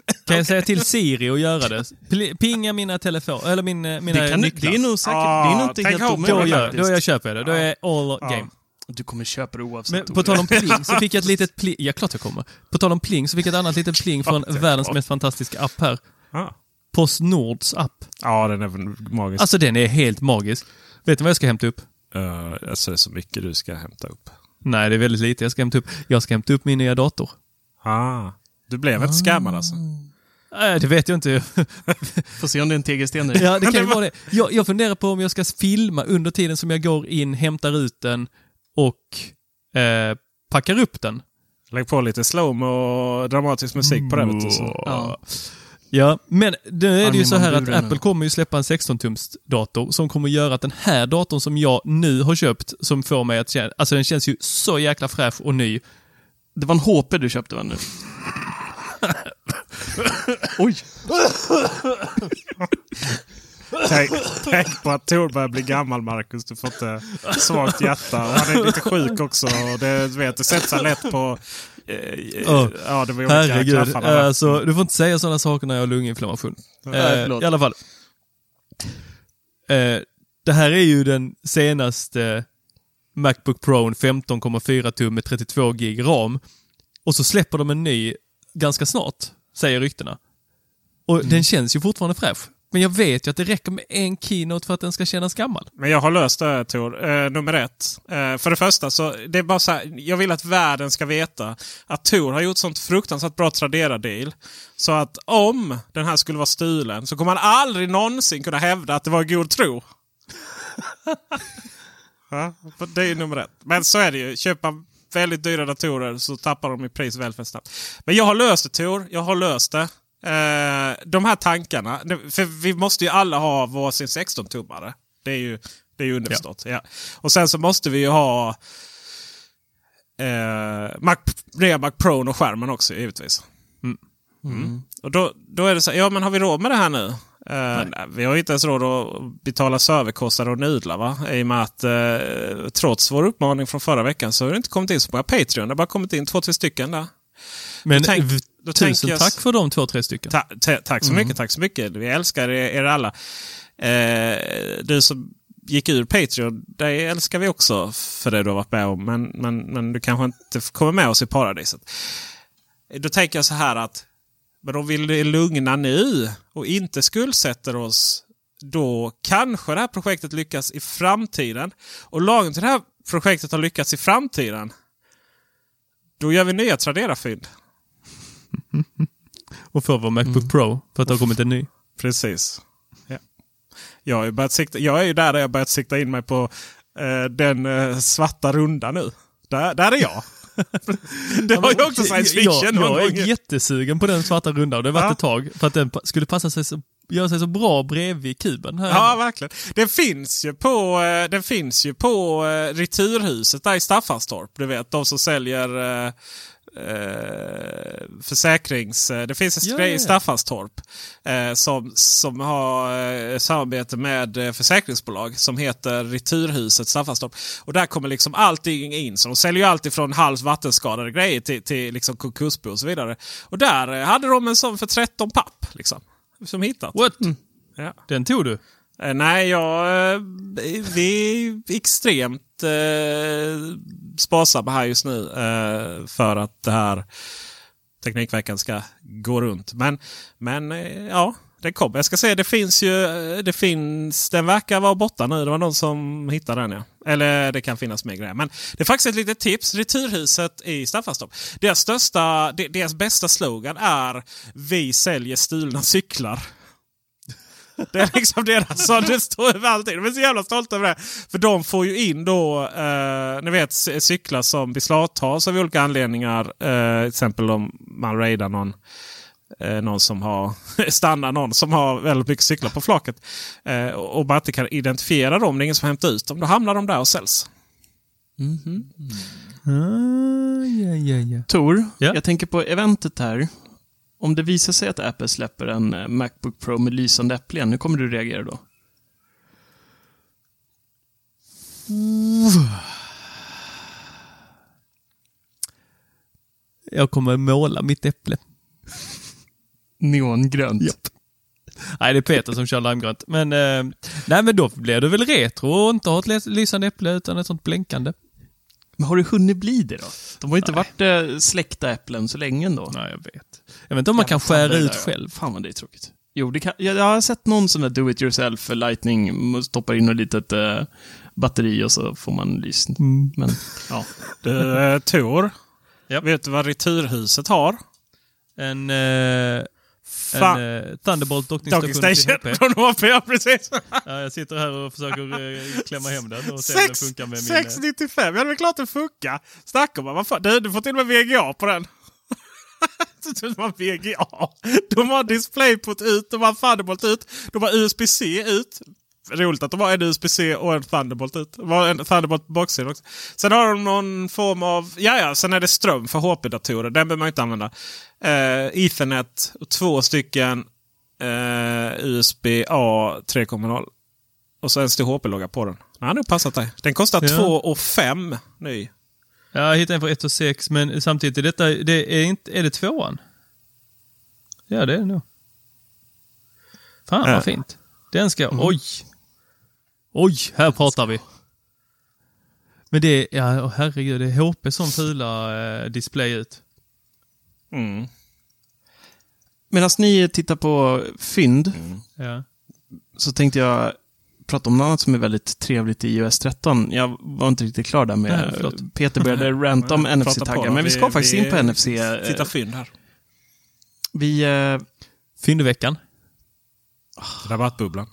Kan jag säga till Siri att göra det? Pinga mina telefoner, eller min, eh, mina Det, kan, nycklar. det är nog säkert, Ah, det är nog inte tänk helt om då, omöjligt gör, faktiskt. då jag köper jag det. Då är all Ja. game. Du kommer köpa det oavsett. Men på tal om pling så fick jag ett litet pling. Ja, klart jag kommer. På tal om pling så fick jag ett annat litet pling från världens mest fantastiska app här. Ah. Postnords app. Ja, den är magisk. Alltså den är helt magisk. Vet du vad jag ska hämta upp? Uh, alltså det är så mycket du ska hämta upp. Nej, det är väldigt lite jag ska hämta upp. Jag ska hämta upp min nya dator. Ah. Du blev inte scammad alltså? Nej, det vet jag inte. Får se om det är en tegelsten där. Ja, det kan ju vara det. Jag, jag funderar på om jag ska filma under tiden som jag går in, hämtar ut den och eh, packar upp den. Lägg på lite slow och dramatisk musik på det. Så. Ja. Ja, men nu är det ju så här att. Apple kommer ju släppa en 16-tums dator som kommer göra att den här datorn som jag nu har köpt, som får mig att känna, alltså den känns ju så jäkla fräsch och ny. Det var en HP du köpte va nu? Oj! Tänk, tänk på att Tor börjar bli gammal Marcus. Du får inte svagt hjärta. Och han är lite sjuk också. Och det, du vet, det sätter sig lätt på... Eh, ja, det var Herregud, alltså, du får inte säga sådana saker när jag har lunginflammation. Nej, Eh. I alla fall. Det här är ju den senaste Macbook Pro 15,4 tum med 32 gig ram. Och så släpper de en ny ganska snart, säger ryktena. Och Mm. den känns ju fortfarande fräsch. Men jag vet ju att det räcker med en keynote för att den ska kännas gammal. Men jag har löst det Tor. Eh, nummer ett. Eh, för det första så det är bara så här, Jag vill att världen ska veta att Tor har gjort sånt fruktansvärt bra Tradera-deal. Så att om den här skulle vara stulen så kommer han aldrig någonsin kunna hävda att det var god tro. ja, det är ju nummer ett. Men så är det ju. Köpa väldigt dyra datorer så tappar de i pris väldigt snabbt. Men jag har löst det Tor. Jag har löst det. Eh, de här tankarna. För vi måste ju alla ha varsin 16-tummare. Det är ju, det är ju underförstått. Ja. Och sen så måste vi ju ha eh, Mac, nya Mac Pro och skärmen också givetvis. Mm. Och då, då är det så här, ja men har vi råd med det här nu? Eh, nej, vi har inte ens råd att betala serverkostnader och nudlar va? I och med att eh, trots vår uppmaning från förra veckan så har det inte kommit in så många Patreon. Det har bara kommit in två, tre stycken där. Men tänk- tusen jag- tack för de två, tre stycken. Ta, ta, tack så mycket, tack så mycket. Vi älskar er, er alla. Eh, du som gick ur Patreon, det älskar vi också för det du har varit med om. Men, men, men du kanske inte kommer med oss i paradiset. Då tänker jag så här att men om vi är lugna nu och inte skuldsätter oss då kanske det här projektet lyckas i framtiden. Och lagen till det här projektet har lyckats i framtiden. Då gör vi nya Tradera-fynd. Och får vår Macbook Mm. Pro för att det har kommit en ny. Precis. Ja. Jag, har ju börjat sikta, jag är ju där, där jag börjat sikta in mig på eh, den eh, svarta runda nu. Där, där är jag. det har ju också science fiction jag, jag gång. är jättesugen på den svarta runda och det har varit Ja. ett tag. För att den skulle passa sig så göra sig så bra bredvid kuben. Här Ja, verkligen. Den finns ju på, eh, den finns ju på eh, Returhuset där i Staffanstorp. Du vet, de som säljer eh, försäkrings... eh, Det finns en grej i. Staffanstorp eh, som, som har eh, samarbete med eh, försäkringsbolag som heter Returhuset Staffanstorp. Och där kommer liksom allting in. Så de säljer ju allt ifrån halvt vattenskadade grejer till, till liksom konkursbo och så vidare. Och där hade de en sån för 13 papp. Liksom, som hittat. What? Ja. Den tog du? Eh, nej, jag, eh, vi är extremt eh, sparsamma här just nu. Eh, för att det här Teknikveckan ska gå runt. Men, men eh, ja, det kommer. Jag ska säga det finns ju. Det finns, den verkar vara borta nu. Det var någon som hittade den ja. Eller det kan finnas mer grejer. Men det är faktiskt ett litet tips. Returhuset i Staffanstorp. Deras, största, deras bästa slogan är Vi säljer stulna cyklar. Det är liksom deras, så det står över allting. De är så jävla stolta över det. För de får ju in då, eh, ni vet cyklar som beslagtas av olika anledningar. Eh, till exempel om man raidar någon. Eh, någon som har stannar någon som har väldigt mycket cyklar på flaket. Eh, och bara inte kan identifiera dem. Det är ingen som hämtar ut dem. Då hamnar de där och säljs. Ah, ja, ja, ja. Tor, Ja. jag tänker på eventet här. Om det visar sig att Apple släpper en eh, Macbook Pro med lysande äpplen, hur kommer du reagera då? Jag kommer måla mitt äpple. Neongrönt. Japp. Nej, det är Peter som kör limegrönt. Men, eh, nej, men då blir det väl retro och inte ha ett lys- lysande äpple utan ett sånt blänkande. Men har det hunnit bli det då? De har ju inte varit eh, släckta äpplen så länge ändå. Nej, jag vet. Jag vet inte om man kan skära ut själv. Fan vad det är tråkigt. Jo, det kan, jag, jag har sett någon sån där do it yourself lightning. Stoppar in ett litet eh, batteri och så får man lys. Men, ja. Du, eh, Tor. Ja. Vet du vad Returhuset har? En, eh, Fan. en eh, Thunderbolt Docking dockningsstation Station från HP, ja precis. Ja, jag sitter här och försöker eh, klämma hem den och se om den Sex- funkar med min... eh, 695, ja det är klart det funkar. Snacka om vad fan. Du, du får till och med VGA på den. de har VGA. De har DisplayPort ut, de har Thunderbolt ut, de har USB-C ut. Roligt att de har en USB-C och en Thunderbolt ut. De har en Thunderbolt på baksidan också. Sen har de någon form av... Ja, ja, sen är det ström för HP-datorer. Den behöver man inte använda. Eh, Ethernet och två stycken eh, USB-A 3.0. Och så en stor HP-logga på den. Den har nog passat dig. Den kostar Ja. 2 och 5 ny. Ja, jag hittade en för 1 och 6, men samtidigt är detta, det är inte, är det tvåan? Ja, det är det nog. Fan Ja. vad fint. Den ska, oj. Oj, här pratar vi. Men det, ja åh, herregud, det är HP som fula eh, display ut. Mm. Medan ni tittar på fynd Ja. så tänkte jag prata om något annat som är väldigt trevligt i iOS 13. Jag var inte riktigt klar där Nej, med... förlåt. Peter började ranta om NFC-taggar, men vi ska faktiskt in på NFC. Titta fynd här. Vi... eh, Fyndveckan. Rabattbubblan.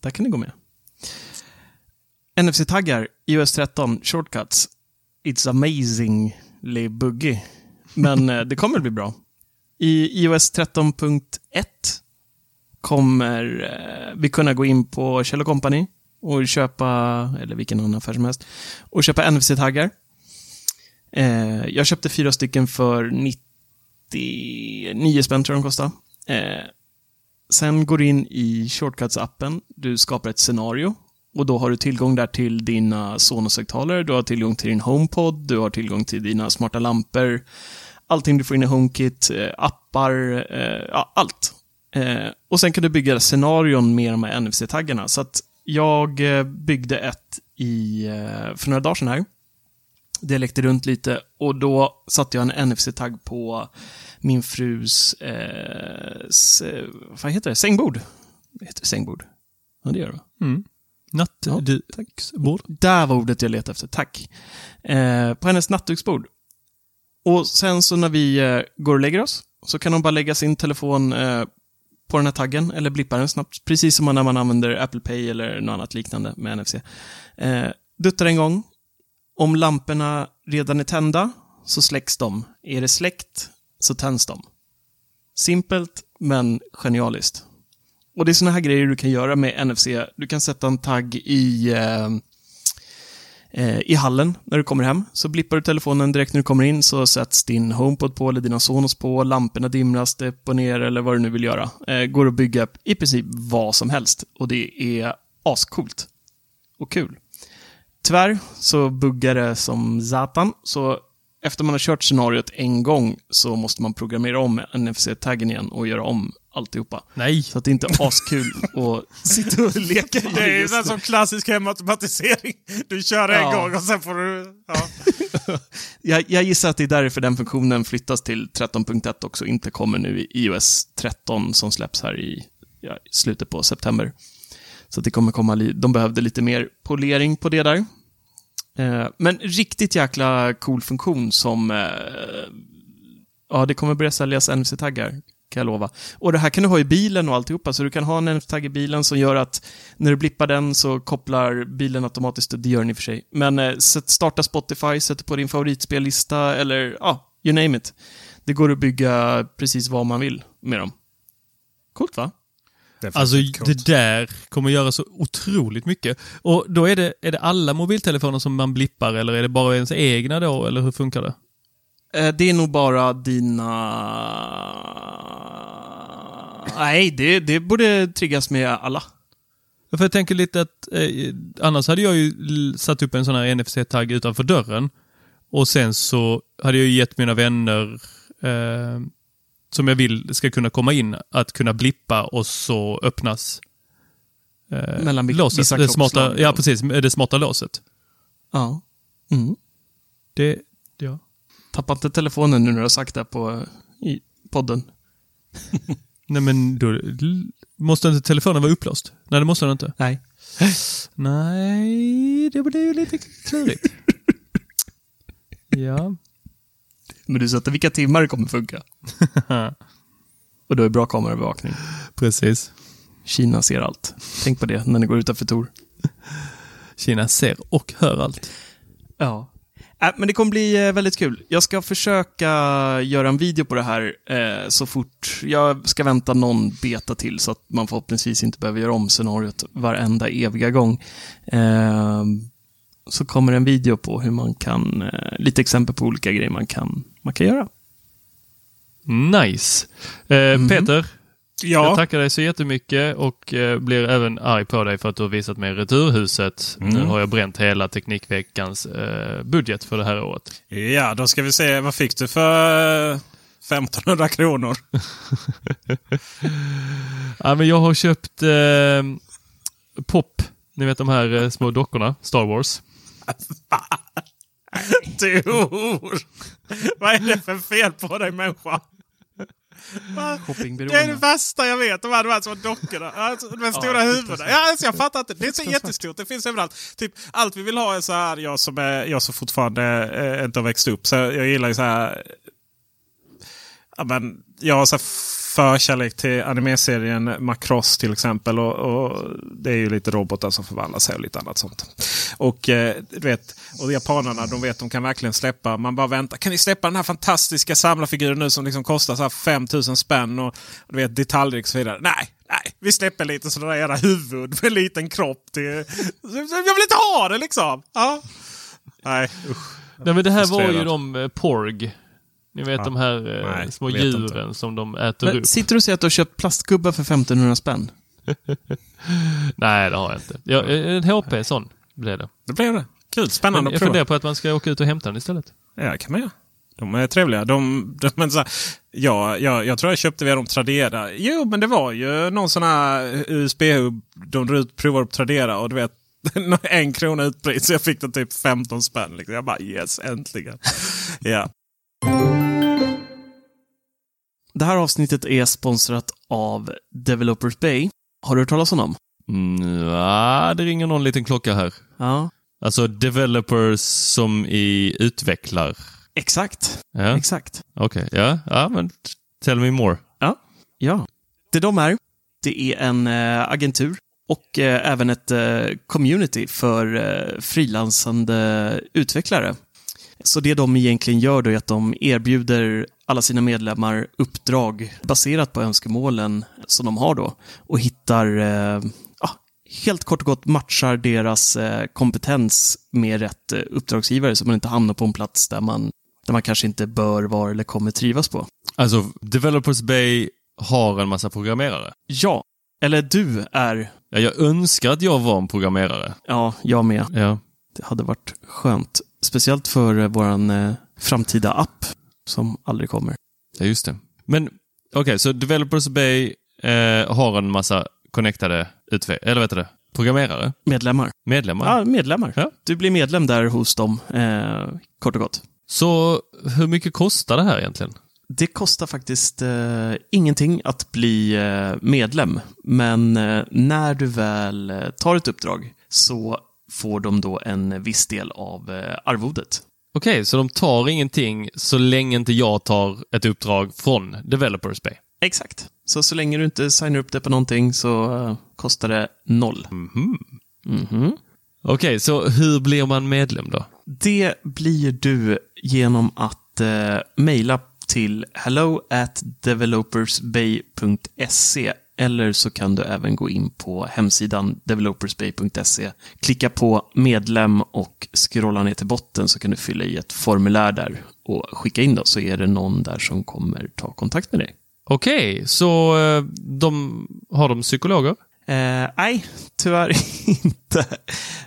Där kan ni gå med. NFC-taggar, iOS 13, shortcuts. It's amazingly buggy. Men eh, det kommer bli bra. I iOS 13.1 kommer eh, vi kunna gå in på Kjell Company och köpa, eller vilken annan affär som helst, och köpa NFC-taggar. Eh, jag köpte fyra stycken för 99 spänn tror jag de kostade. Eh, Sen går du in i Shortcuts-appen. Du skapar ett scenario. Och då har du tillgång där till dina Sonos-högtalare, du har tillgång till din HomePod, du har tillgång till dina smarta lampor, allting du får in i HomeKit, eh, appar, eh, ja, allt. Eh, och sen kan du bygga scenarion med de här NFC-taggarna. Så att jag eh, byggde ett i, eh, för några dagar sedan här. Det läckte runt lite och då satte jag en NFC-tagg på min frus, eh, s, vad heter det, sängbord. Heter det sängbord? Ja, det gör det. Mm. Natt, Ja. Där var ordet jag letade efter, tack. Eh, på hennes nattduksbord. Och sen så när vi eh, går och lägger oss, så kan hon bara lägga sin telefon eh, på den här taggen, eller blippar den snabbt. Precis som när man använder Apple Pay eller något annat liknande med NFC. Eh, duttar en gång. Om lamporna redan är tända, så släcks de. Är det släckt, så tänds de. Simpelt, men genialiskt. Och det är sådana här grejer du kan göra med NFC. Du kan sätta en tagg i, eh, Eh, i hallen när du kommer hem. Så blippar du telefonen direkt när du kommer in så sätts din HomePod på eller dina Sonos på, lamporna dimras det upp och ner eller vad du nu vill göra. Eh, går att bygga i princip vad som helst och det är ascoolt. Och kul. Tyvärr så buggar det som zatan, så efter man har kört scenariot en gång så måste man programmera om NFC-taggen igen och göra om alltihopa. Nej. Så att det inte är askul att sitta och leka i Det är just sån klassisk hemautomatisering. Du kör en Ja. gång och sen får du... Ja. jag, jag gissar att det är därför den funktionen flyttas till 13.1 också, inte kommer nu i iOS 13 som släpps här i ja, slutet på september. Så det kommer komma, de behövde lite mer polering på det där. Eh, men riktigt jäkla cool funktion som, eh, ja det kommer börja säljas NFC-taggar, kan jag lova. Och det här kan du ha i bilen och alltihopa, så du kan ha en NFC-tagg i bilen som gör att när du blippar den så kopplar bilen automatiskt, det gör den i och för sig. Men eh, sätt, starta Spotify, sätt på din favoritspellista eller ja, you name it. Det går att bygga precis vad man vill med dem. Coolt va? Alltså det där kommer göra så otroligt mycket. Och då är det, är det alla mobiltelefoner som man blippar eller är det bara ens egna då, eller hur funkar det? Eh, Det är nog bara dina... Nej, det, det borde triggas med alla. För jag tänker lite att eh, annars hade jag ju satt upp en sån här NFC-tagg utanför dörren. Och sen så hade jag ju gett mina vänner eh, som jag vill ska kunna komma in att kunna blippa och så öppnas eh, Mellan låset. vissa Det smarta, ja, precis. Det smarta låset. Ja. Mm. Det, ja. Tappa inte telefonen nu när du har sagt det på, i podden. Nej men då måste inte telefonen vara upplåst? Nej, det måste den inte. Nej. Nej, det blir ju lite klurigt. ja. Men du sätter vilka timmar det kommer funka. Och då är bra kameraövervakning. Precis. Kina ser allt. Tänk på det när ni går utanför Tor. Kina ser och hör allt. Ja. Äh, men det kommer bli eh, väldigt kul. Jag ska försöka göra en video på det här eh, så fort. Jag ska vänta någon beta till så att man förhoppningsvis inte behöver göra om scenariot varenda eviga gång. Eh, så kommer en video på hur man kan, eh, lite exempel på olika grejer man kan, man kan göra. Nice. Eh, Peter, Ja. jag tackar dig så jättemycket och eh, blir även arg på dig för att du har visat mig Returhuset. Nu har jag bränt hela Teknikveckans eh, budget för det här året. Ja, då ska vi se. Vad fick du för eh, 1500 kronor? Ja, men jag har köpt eh, Pop, ni vet de här eh, små dockorna, Star Wars. Tor! Vad är det för fel på dig människa? Va? Det är det värsta jag vet. De här, de här små dockorna. Alltså, de här stora huvudena. Ja, alltså, jag fattar inte. Det är så jättestort. Det finns överallt. Typ, allt vi vill ha är så här. Jag som, är, jag som fortfarande eh, inte har växt upp. Så jag gillar ju så här. Ja, men, jag har så här förkärlek till animeserien Macross till exempel. Och, och Det är ju lite robotar som förvandlar sig och lite annat sånt. Och eh, du vet, och japanerna de vet de kan verkligen släppa. Man bara väntar. Kan ni släppa den här fantastiska samlarfiguren nu som liksom kostar så här 5000 spänn och, och du vet detaljer och så vidare. Nej, nej. Vi släpper lite sådana där era huvud med en liten kropp. Till, jag vill inte ha det liksom. Ja. Nej, usch. Nej, men det här var ju de eh, Porg. Ni vet Ja. de här eh, Nej, små djuren som de äter Men upp. sitter du och säger att du har köpt plastgubbar för 1500 spänn? Nej, det har jag inte. Jag, eh, en HP sån blev det. Det blev det. Kul, Men spännande jag att prova. funderar på att man ska åka ut och hämta den istället. Ja, det kan man göra. De är trevliga. De, de, men så här, ja, ja, jag tror jag köpte via dem Tradera. Jo, men det var ju någon sån här USB-hub de ut, provade på Tradera och du vet en krona utpris. Så jag fick den typ 15 spänn. Liksom. Jag bara yes, äntligen. ja. Det här avsnittet är sponsrat av Developers Bay. Har du hört talas om dem? Mm, ja, det ringer någon liten klocka här. Ja. Alltså developers som i utvecklar. Exakt. Ja, Exakt. okej. Ja, ja, men tell me more. Ja. Det de är, det är en eh, agentur och eh, även ett eh, community för frilansande utvecklare. Så det de egentligen gör då är att de erbjuder alla sina medlemmar uppdrag baserat på önskemålen som de har då och hittar, eh, ja, helt kort och gott matchar deras eh, kompetens med rätt eh, uppdragsgivare så man inte hamnar på en plats där man, där man kanske inte bör vara eller kommer trivas på. Alltså, Developers Bay har en massa programmerare. Ja, eller du är, Ja, jag önskar att jag var en programmerare. ja, jag med. Ja. Det hade varit skönt. Speciellt för eh, våran eh, framtida app som aldrig kommer. Ja, just det. Men okej, så Developers Bay eh, har en massa connectade utve- eller vet du det, programmerare, Medlemmar. medlemmar. Ja, medlemmar. Ja. Du blir medlem där hos dem, eh, kort och gott. Så hur mycket kostar det här egentligen? Det kostar faktiskt eh, ingenting att bli eh, medlem, men eh, när du väl eh, tar ett uppdrag så får de då en viss del av eh, arvodet. Okej, så de tar ingenting så länge inte jag tar ett uppdrag från Developers Bay? Exakt. Så så länge du inte signar upp det på någonting så eh, kostar det noll. Mhm. Mhm. Okej, så hur blir man medlem då? Det blir du genom att eh, mejla till hello at developersbay.se eller så kan du även gå in på hemsidan developersbay.se, klicka på medlem och scrolla ner till botten så kan du fylla i ett formulär där och skicka in då så är det någon där som kommer ta kontakt med dig. Okej, så eh, de, har de psykologer? Eh, nej, tyvärr inte.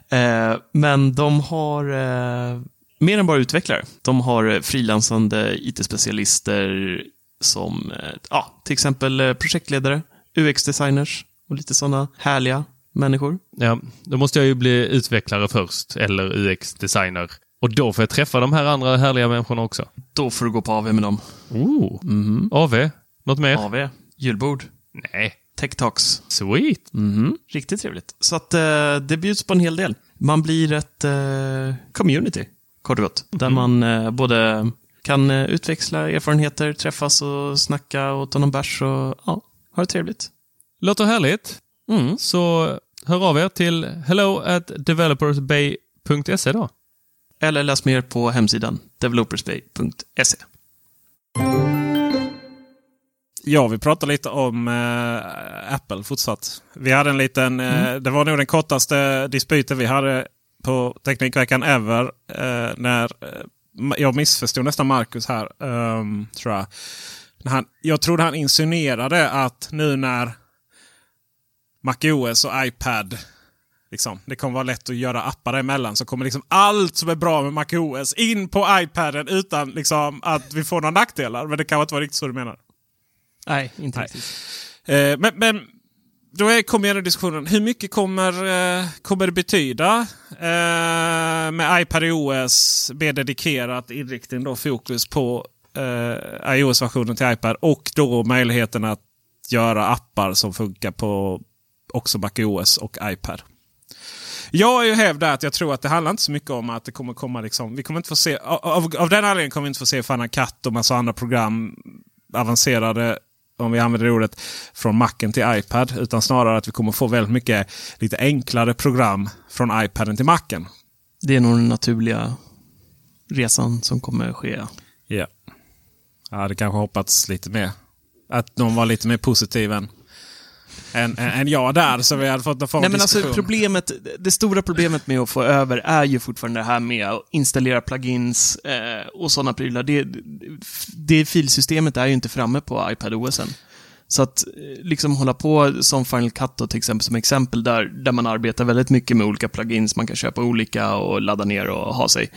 Eh, men de har eh, mer än bara utvecklare. De har eh, frilansande IT-specialister som eh, ja, till exempel projektledare, UX-designers och lite sådana härliga människor. Ja, då måste jag ju bli utvecklare först, eller UX-designer. Och då får jag träffa de här andra härliga människorna också. Då får du gå på AV med dem. Oh. Mhm. AV? Något mer? AV, julbord, Nej. tech talks. Sweet. Mhm. Riktigt trevligt. Så att eh, det bjuds på en hel del. Man blir ett eh, community, kort och gott. Där man eh, både kan eh, utväxla erfarenheter, träffas och snacka och ta någon bärs och ja, ha det trevligt. Låter härligt. Mm. Så hör av er till hello at developersbay.se då. Eller läs mer på hemsidan developersbay.se. Ja, vi pratar lite om eh, Apple fortsatt. Vi hade en liten, eh, det var nog den kortaste dispyten vi hade på Teknikveckan ever. Eh, när eh, Jag missförstod nästan Marcus här, ehm, tror jag. Han, jag trodde han insinuerade att nu när MacOS och iPad Liksom, det kommer vara lätt att göra appar emellan. Så kommer liksom allt som är bra med MacOS in på iPaden utan liksom, att vi får några nackdelar. Men det kan inte vara riktigt så du menar. Nej, inte Nej. riktigt. Eh, men, men då kommer gärna diskussionen. Hur mycket kommer, eh, kommer det betyda eh, med iPadOS med dedikerat inriktning då, fokus på eh, iOS-versionen till iPad och då möjligheten att göra appar som funkar på också MacOS och iPad. Jag är ju hävdat att jag tror att det handlar inte så mycket om att det kommer komma liksom, vi kommer inte få se, av, av den anledningen kommer vi inte få se Final Cut och massa andra program avancerade, om vi använder det ordet, från Macen till iPad. Utan snarare att vi kommer få väldigt mycket lite enklare program från iPaden till Macen. Det är nog den naturliga resan som kommer ske. Ja. Jag hade kanske hoppats lite mer. Att de var lite mer positiv än, än, än, än jag där. Så vi hade fått någon form Nej, men alltså problemet, det stora problemet med att få över är ju fortfarande det här med att installera plugins eh, och sådana prylar. Det, det filsystemet är ju inte framme på iPadOSen. Så att eh, liksom hålla på som Final Cut då, till exempel som exempel där, där man arbetar väldigt mycket med olika plugins, man kan köpa olika och ladda ner och ha sig.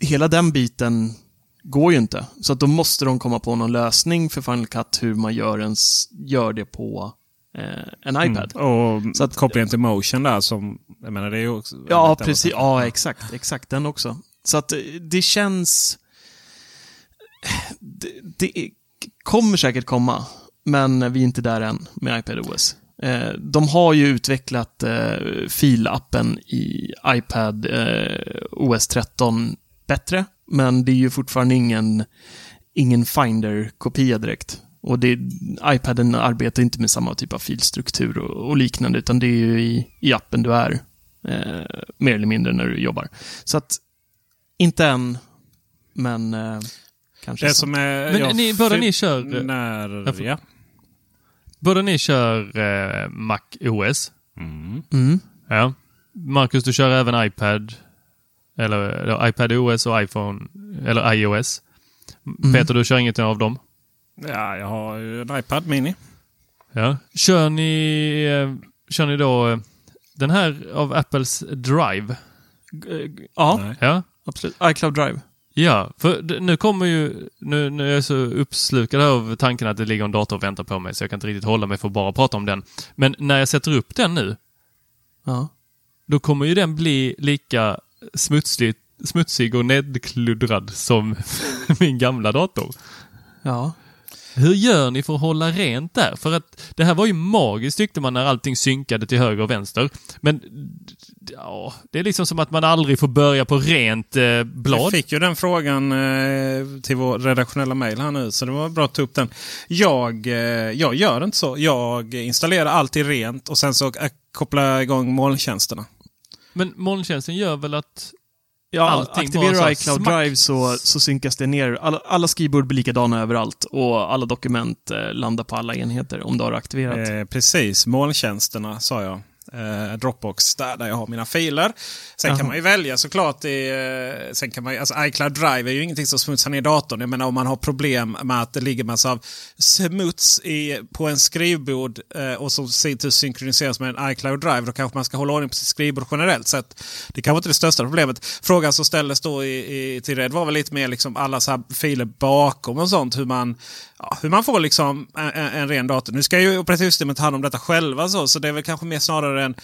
Hela den biten går ju inte. Så att då måste de komma på någon lösning för Final Cut hur man gör, ens, gör det på eh, en iPad. Mm. Och Så att- kopplingen till Motion där som, jag menar det är ju också... Ja, precis. Ja, exakt. Exakt, den också. Så att eh, det känns... Det, det kommer säkert komma, men vi är inte där än med iPadOS. Eh, De har ju utvecklat eh, filappen i iPad eh, OS 13 bättre, men det är ju fortfarande ingen, ingen Finder-kopia direkt. Och det, iPaden arbetar inte med samma typ av filstruktur och, och liknande, utan det är ju i, i appen du är, eh, mer eller mindre när du jobbar. Så att, inte än, men eh, Kanske Det så. som är... Men ni- båda ni kör, eh, När... Ja. Båda ni kör eh, Mac OS. Mm. Ja. Marcus, du kör även iPad. Eller, eller iPad OS och iPhone, eller iOS. Mm. Peter, du kör inget av dem? ja, jag har ju en iPad Mini. Ja. Kör ni, eh, kör ni då eh, den här av Apples Drive? Ja, Nej. Ja. absolut. iCloud Drive. Ja, för nu kommer ju... Nu, nu är jag så uppslukad av tanken att det ligger en dator och väntar på mig så jag kan inte riktigt hålla mig för att bara prata om den. Men när jag sätter upp den nu, Ja. då kommer ju den bli lika smutsig, smutsig och nedkluddrad som min gamla dator. Ja. Hur gör ni för att hålla rent där? För att det här var ju magiskt tyckte man när allting synkade till höger och vänster. Men ja, det är liksom som att man aldrig får börja på rent eh, Jag blad. fick ju den frågan eh, till vår redaktionella mail här nu, så det var bra att ta upp den. Jag, eh, jag gör inte så. Jag installerar alltid rent och sen så kopplar jag igång molntjänsterna. Men molntjänsten gör väl att Ja, Allting aktiverar du iCloud smack. Drive så, så synkas det ner. Alla, alla skrivbord blir likadana överallt och alla dokument eh, landar på alla enheter om du har aktiverat. Eh, precis, molntjänsterna sa jag. Eh, Dropbox, där, där jag har mina filer. Sen Jaha. kan man ju välja såklart. I, eh, sen kan man, alltså iCloud Drive är ju ingenting som smutsar ner datorn. Jag menar om man har problem med att det ligger massa av smuts i, på en skrivbord eh, och som sin tur synkroniseras med en iCloud Drive. Då kanske man ska hålla ordning på sitt skrivbord generellt sett. Det kanske inte är det största problemet. Frågan som ställdes då i, i, till Red var väl lite mer liksom alla så här filer bakom och sånt. Hur man, ja, hur man får liksom en, en, en ren dator. Nu ska ju operativsystemet ta hand om detta själva så, så det är väl kanske mer snarare en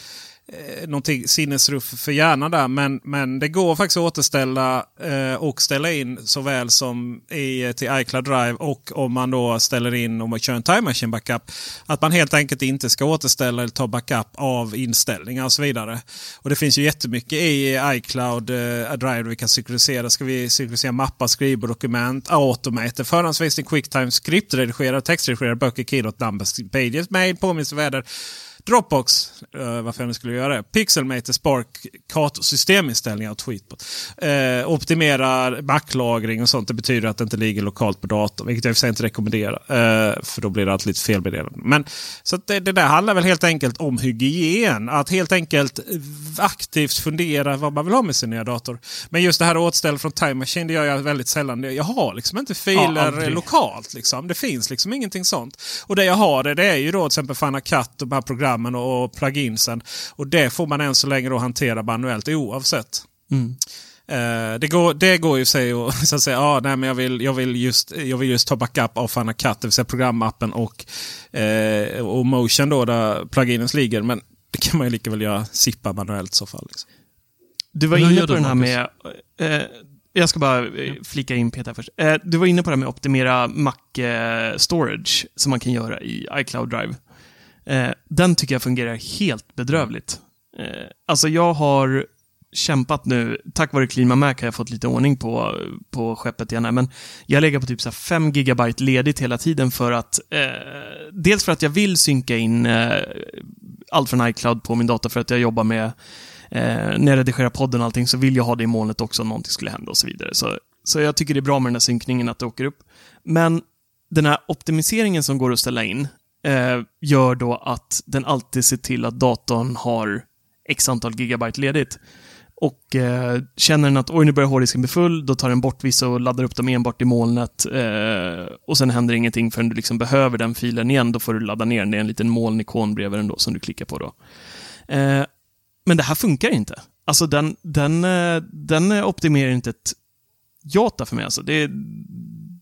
eh, någonting sinnesruff för hjärnan där. Men, men det går faktiskt att återställa eh, och ställa in såväl som i, till iCloud Drive och om man då ställer in om man kör en Time Machine Backup. Att man helt enkelt inte ska återställa eller ta backup av inställningar och så vidare. Och det finns ju jättemycket i iCloud eh, Drive vi kan synkronisera. Ska vi synkronisera mappar, skrivbord, dokument, automater, förhandsvisning, quicktime, skriptredigerare, textredigerare, böcker, keynote, numbers, pages, mail, påminnelse, väder. Dropbox, uh, varför jag nu skulle göra det. Pixelmator, Spark, Kato, systeminställningar och Tweetbot. Uh, optimerar Mac-lagring och sånt. Det betyder att det inte ligger lokalt på datorn. Vilket jag i och för sig inte rekommenderar. Uh, för då blir det alltid lite felmeddelande. Men så det, det där handlar väl helt enkelt om hygien. Att helt enkelt aktivt fundera vad man vill ha med sin nya dator. Men just det här återställ från Time Machine, det gör jag väldigt sällan. Jag har liksom inte filer aldrig. lokalt. Liksom. Det finns liksom ingenting sånt. Och det jag har det, det är ju då till exempel Final Cut och de här programmen och, och pluginsen. Och det får man än så länge då hantera manuellt oavsett. Mm. Eh, det, går, det går ju sig att så att säga, ah, nej, men jag, vill, jag, vill just, jag vill just ta backup av Final Cut, det vill säga programappen och, eh, och Motion då där pluginens ligger. Men det kan man ju lika väl göra zippa manuellt i så fall. Liksom. Du var inne på den här med... Eh, jag ska bara eh, flika in Peter först. Eh, du var inne på det här med att optimera Mac-storage som man kan göra i iCloud Drive. Eh, den tycker jag fungerar helt bedrövligt. Eh, alltså jag har kämpat nu, tack vare Clean My Mac har jag fått lite ordning på, på skeppet igen här, men jag lägger på typ så 5 gigabyte ledigt hela tiden för att eh, dels för att jag vill synka in eh, allt från iCloud på min dator för att jag jobbar med Eh, när jag redigerar podden och allting så vill jag ha det i molnet också om någonting skulle hända och så vidare. Så, så jag tycker det är bra med den här synkningen, att det åker upp. Men den här optimiseringen som går att ställa in eh, gör då att den alltid ser till att datorn har x antal gigabyte ledigt. Och eh, känner den att oj, nu börjar hårddisken bli full, då tar den bort vissa och laddar upp dem enbart i molnet. Eh, och sen händer ingenting förrän du liksom behöver den filen igen, då får du ladda ner den. Det är en liten molnikon bredvid den då som du klickar på då. Eh, men det här funkar inte. Alltså den, den, eh, den optimerar inte ett jota för mig. Alltså. Det,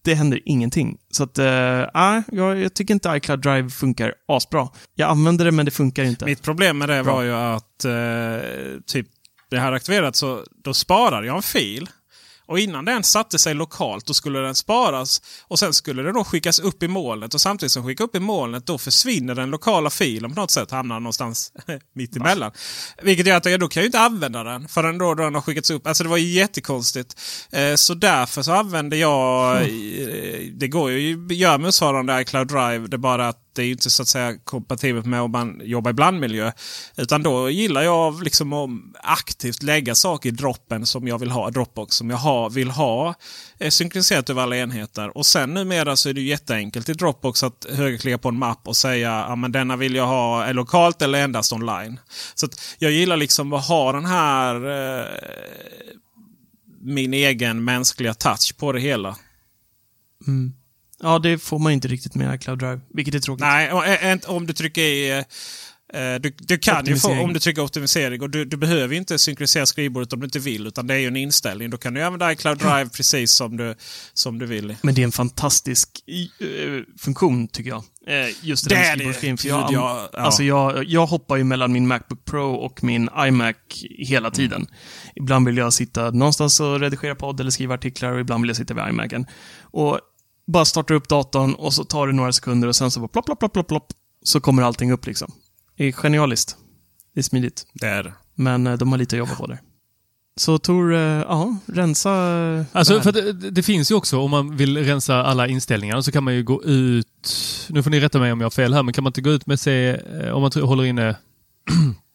det händer ingenting. Så att, äh, jag, jag tycker inte iCloud Drive funkar asbra. Jag använder det, men det funkar inte. Mitt problem med det Bra. var ju att eh, typ det här aktiverat så då sparar jag en fil. Och innan den satte sig lokalt då skulle den sparas och sen skulle den då skickas upp i molnet. Och samtidigt som skickas upp i molnet då försvinner den lokala filen på något sätt. Hamnar någonstans mitt emellan. Vilket gör att jag då kan jag ju inte använda den förrän då den har skickats upp. Alltså det var ju jättekonstigt. Eh, så därför så använder jag... eh, Det går ju att göra motsvarande iCloud Drive. Det är bara att det är ju inte så att säga kompatibelt med om man jobbar i blandmiljö. Utan då gillar jag liksom att aktivt lägga saker i droppen som jag vill ha, Dropbox som jag har, vill ha eh, synkroniserat över alla enheter. Och sen numera så är det jätteenkelt i Dropbox att högerklicka på en mapp och säga att denna vill jag ha eh, lokalt eller endast online. Så jag gillar liksom att ha den här eh, min egen mänskliga touch på det hela. Mm. Ja, det får man inte riktigt med iCloud Drive, vilket är tråkigt. Nej, om du trycker i... Du, du kan ju få, om du trycker optimisering och du, du behöver inte synkronisera skrivbordet om du inte vill. Utan det är ju en inställning. Då kan du använda iCloud Drive precis som du, som du vill. Men det är en fantastisk uh, funktion tycker jag. Just det, det är det. För jag, ja, ja. Alltså jag, jag hoppar ju mellan min Macbook Pro och min iMac hela tiden. Mm. Ibland vill jag sitta någonstans och redigera podd eller skriva artiklar och ibland vill jag sitta vid iMacen. Och bara startar upp datorn och så tar det några sekunder och sen så bara plopp, plopp, plopp, plopp, plopp så kommer allting upp liksom. Det är genialiskt. Det är smidigt. Det är det. Men eh, de har lite att jobba på där. Så Tor, eh, ja, rensa Alltså, för det, det, finns ju också, om man vill rensa alla inställningar, så kan man ju gå ut... Nu får ni rätta mig om jag har fel här, men kan man inte gå ut med eh, om man håller inne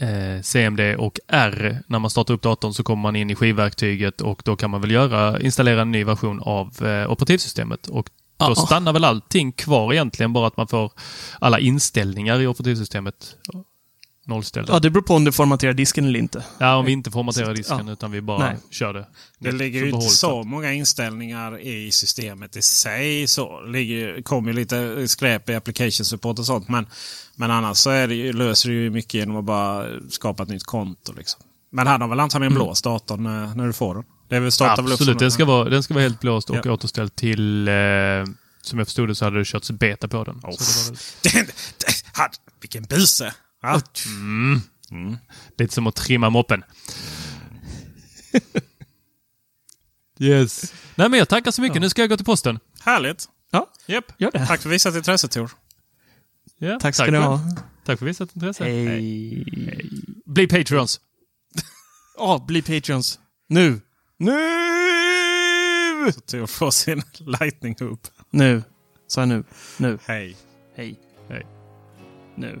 eh, CMD och R när man startar upp datorn så kommer man in i skivverktyget och då kan man väl göra, installera en ny version av eh, operativsystemet. Och då Aha. stannar väl allting kvar egentligen, bara att man får alla inställningar i operativsystemet nollställda. Ja, det beror på om du formaterar disken eller inte. Ja, om vi inte formaterar disken ja. utan vi bara Nej. kör det. Det ligger ju inte så många inställningar i systemet i sig. Så ligger, kommer ju lite skräp i application support och sånt. Men, men annars så är det ju, löser det ju mycket genom att bara skapa ett nytt konto. Liksom. Men här har väl antagligen mm. blåst datorn när, när du får den. Det är väl Absolut, den ska, vara, den ska vara helt blåst och ja. återställd till... Eh, som jag förstod det så hade det körts beta på den. Oh. Så det väl... Vilken buse! Ja. Mm. Mm. Lite som att trimma moppen. yes. Nej men jag tackar så mycket. Ja. Nu ska jag gå till posten. Härligt. Ja, yep. gör det. Tack för visat intresse Tor. Ja, tack ska ni ha. Tack för visat intresse. Hej. Hej. Bli Patreons. Ja, oh, bli Patreons. Nu. Nu! Så Tor får sin lightning hoop. Nu. Sa jag nu. Nu. Hej. Hej. Hej. Nu.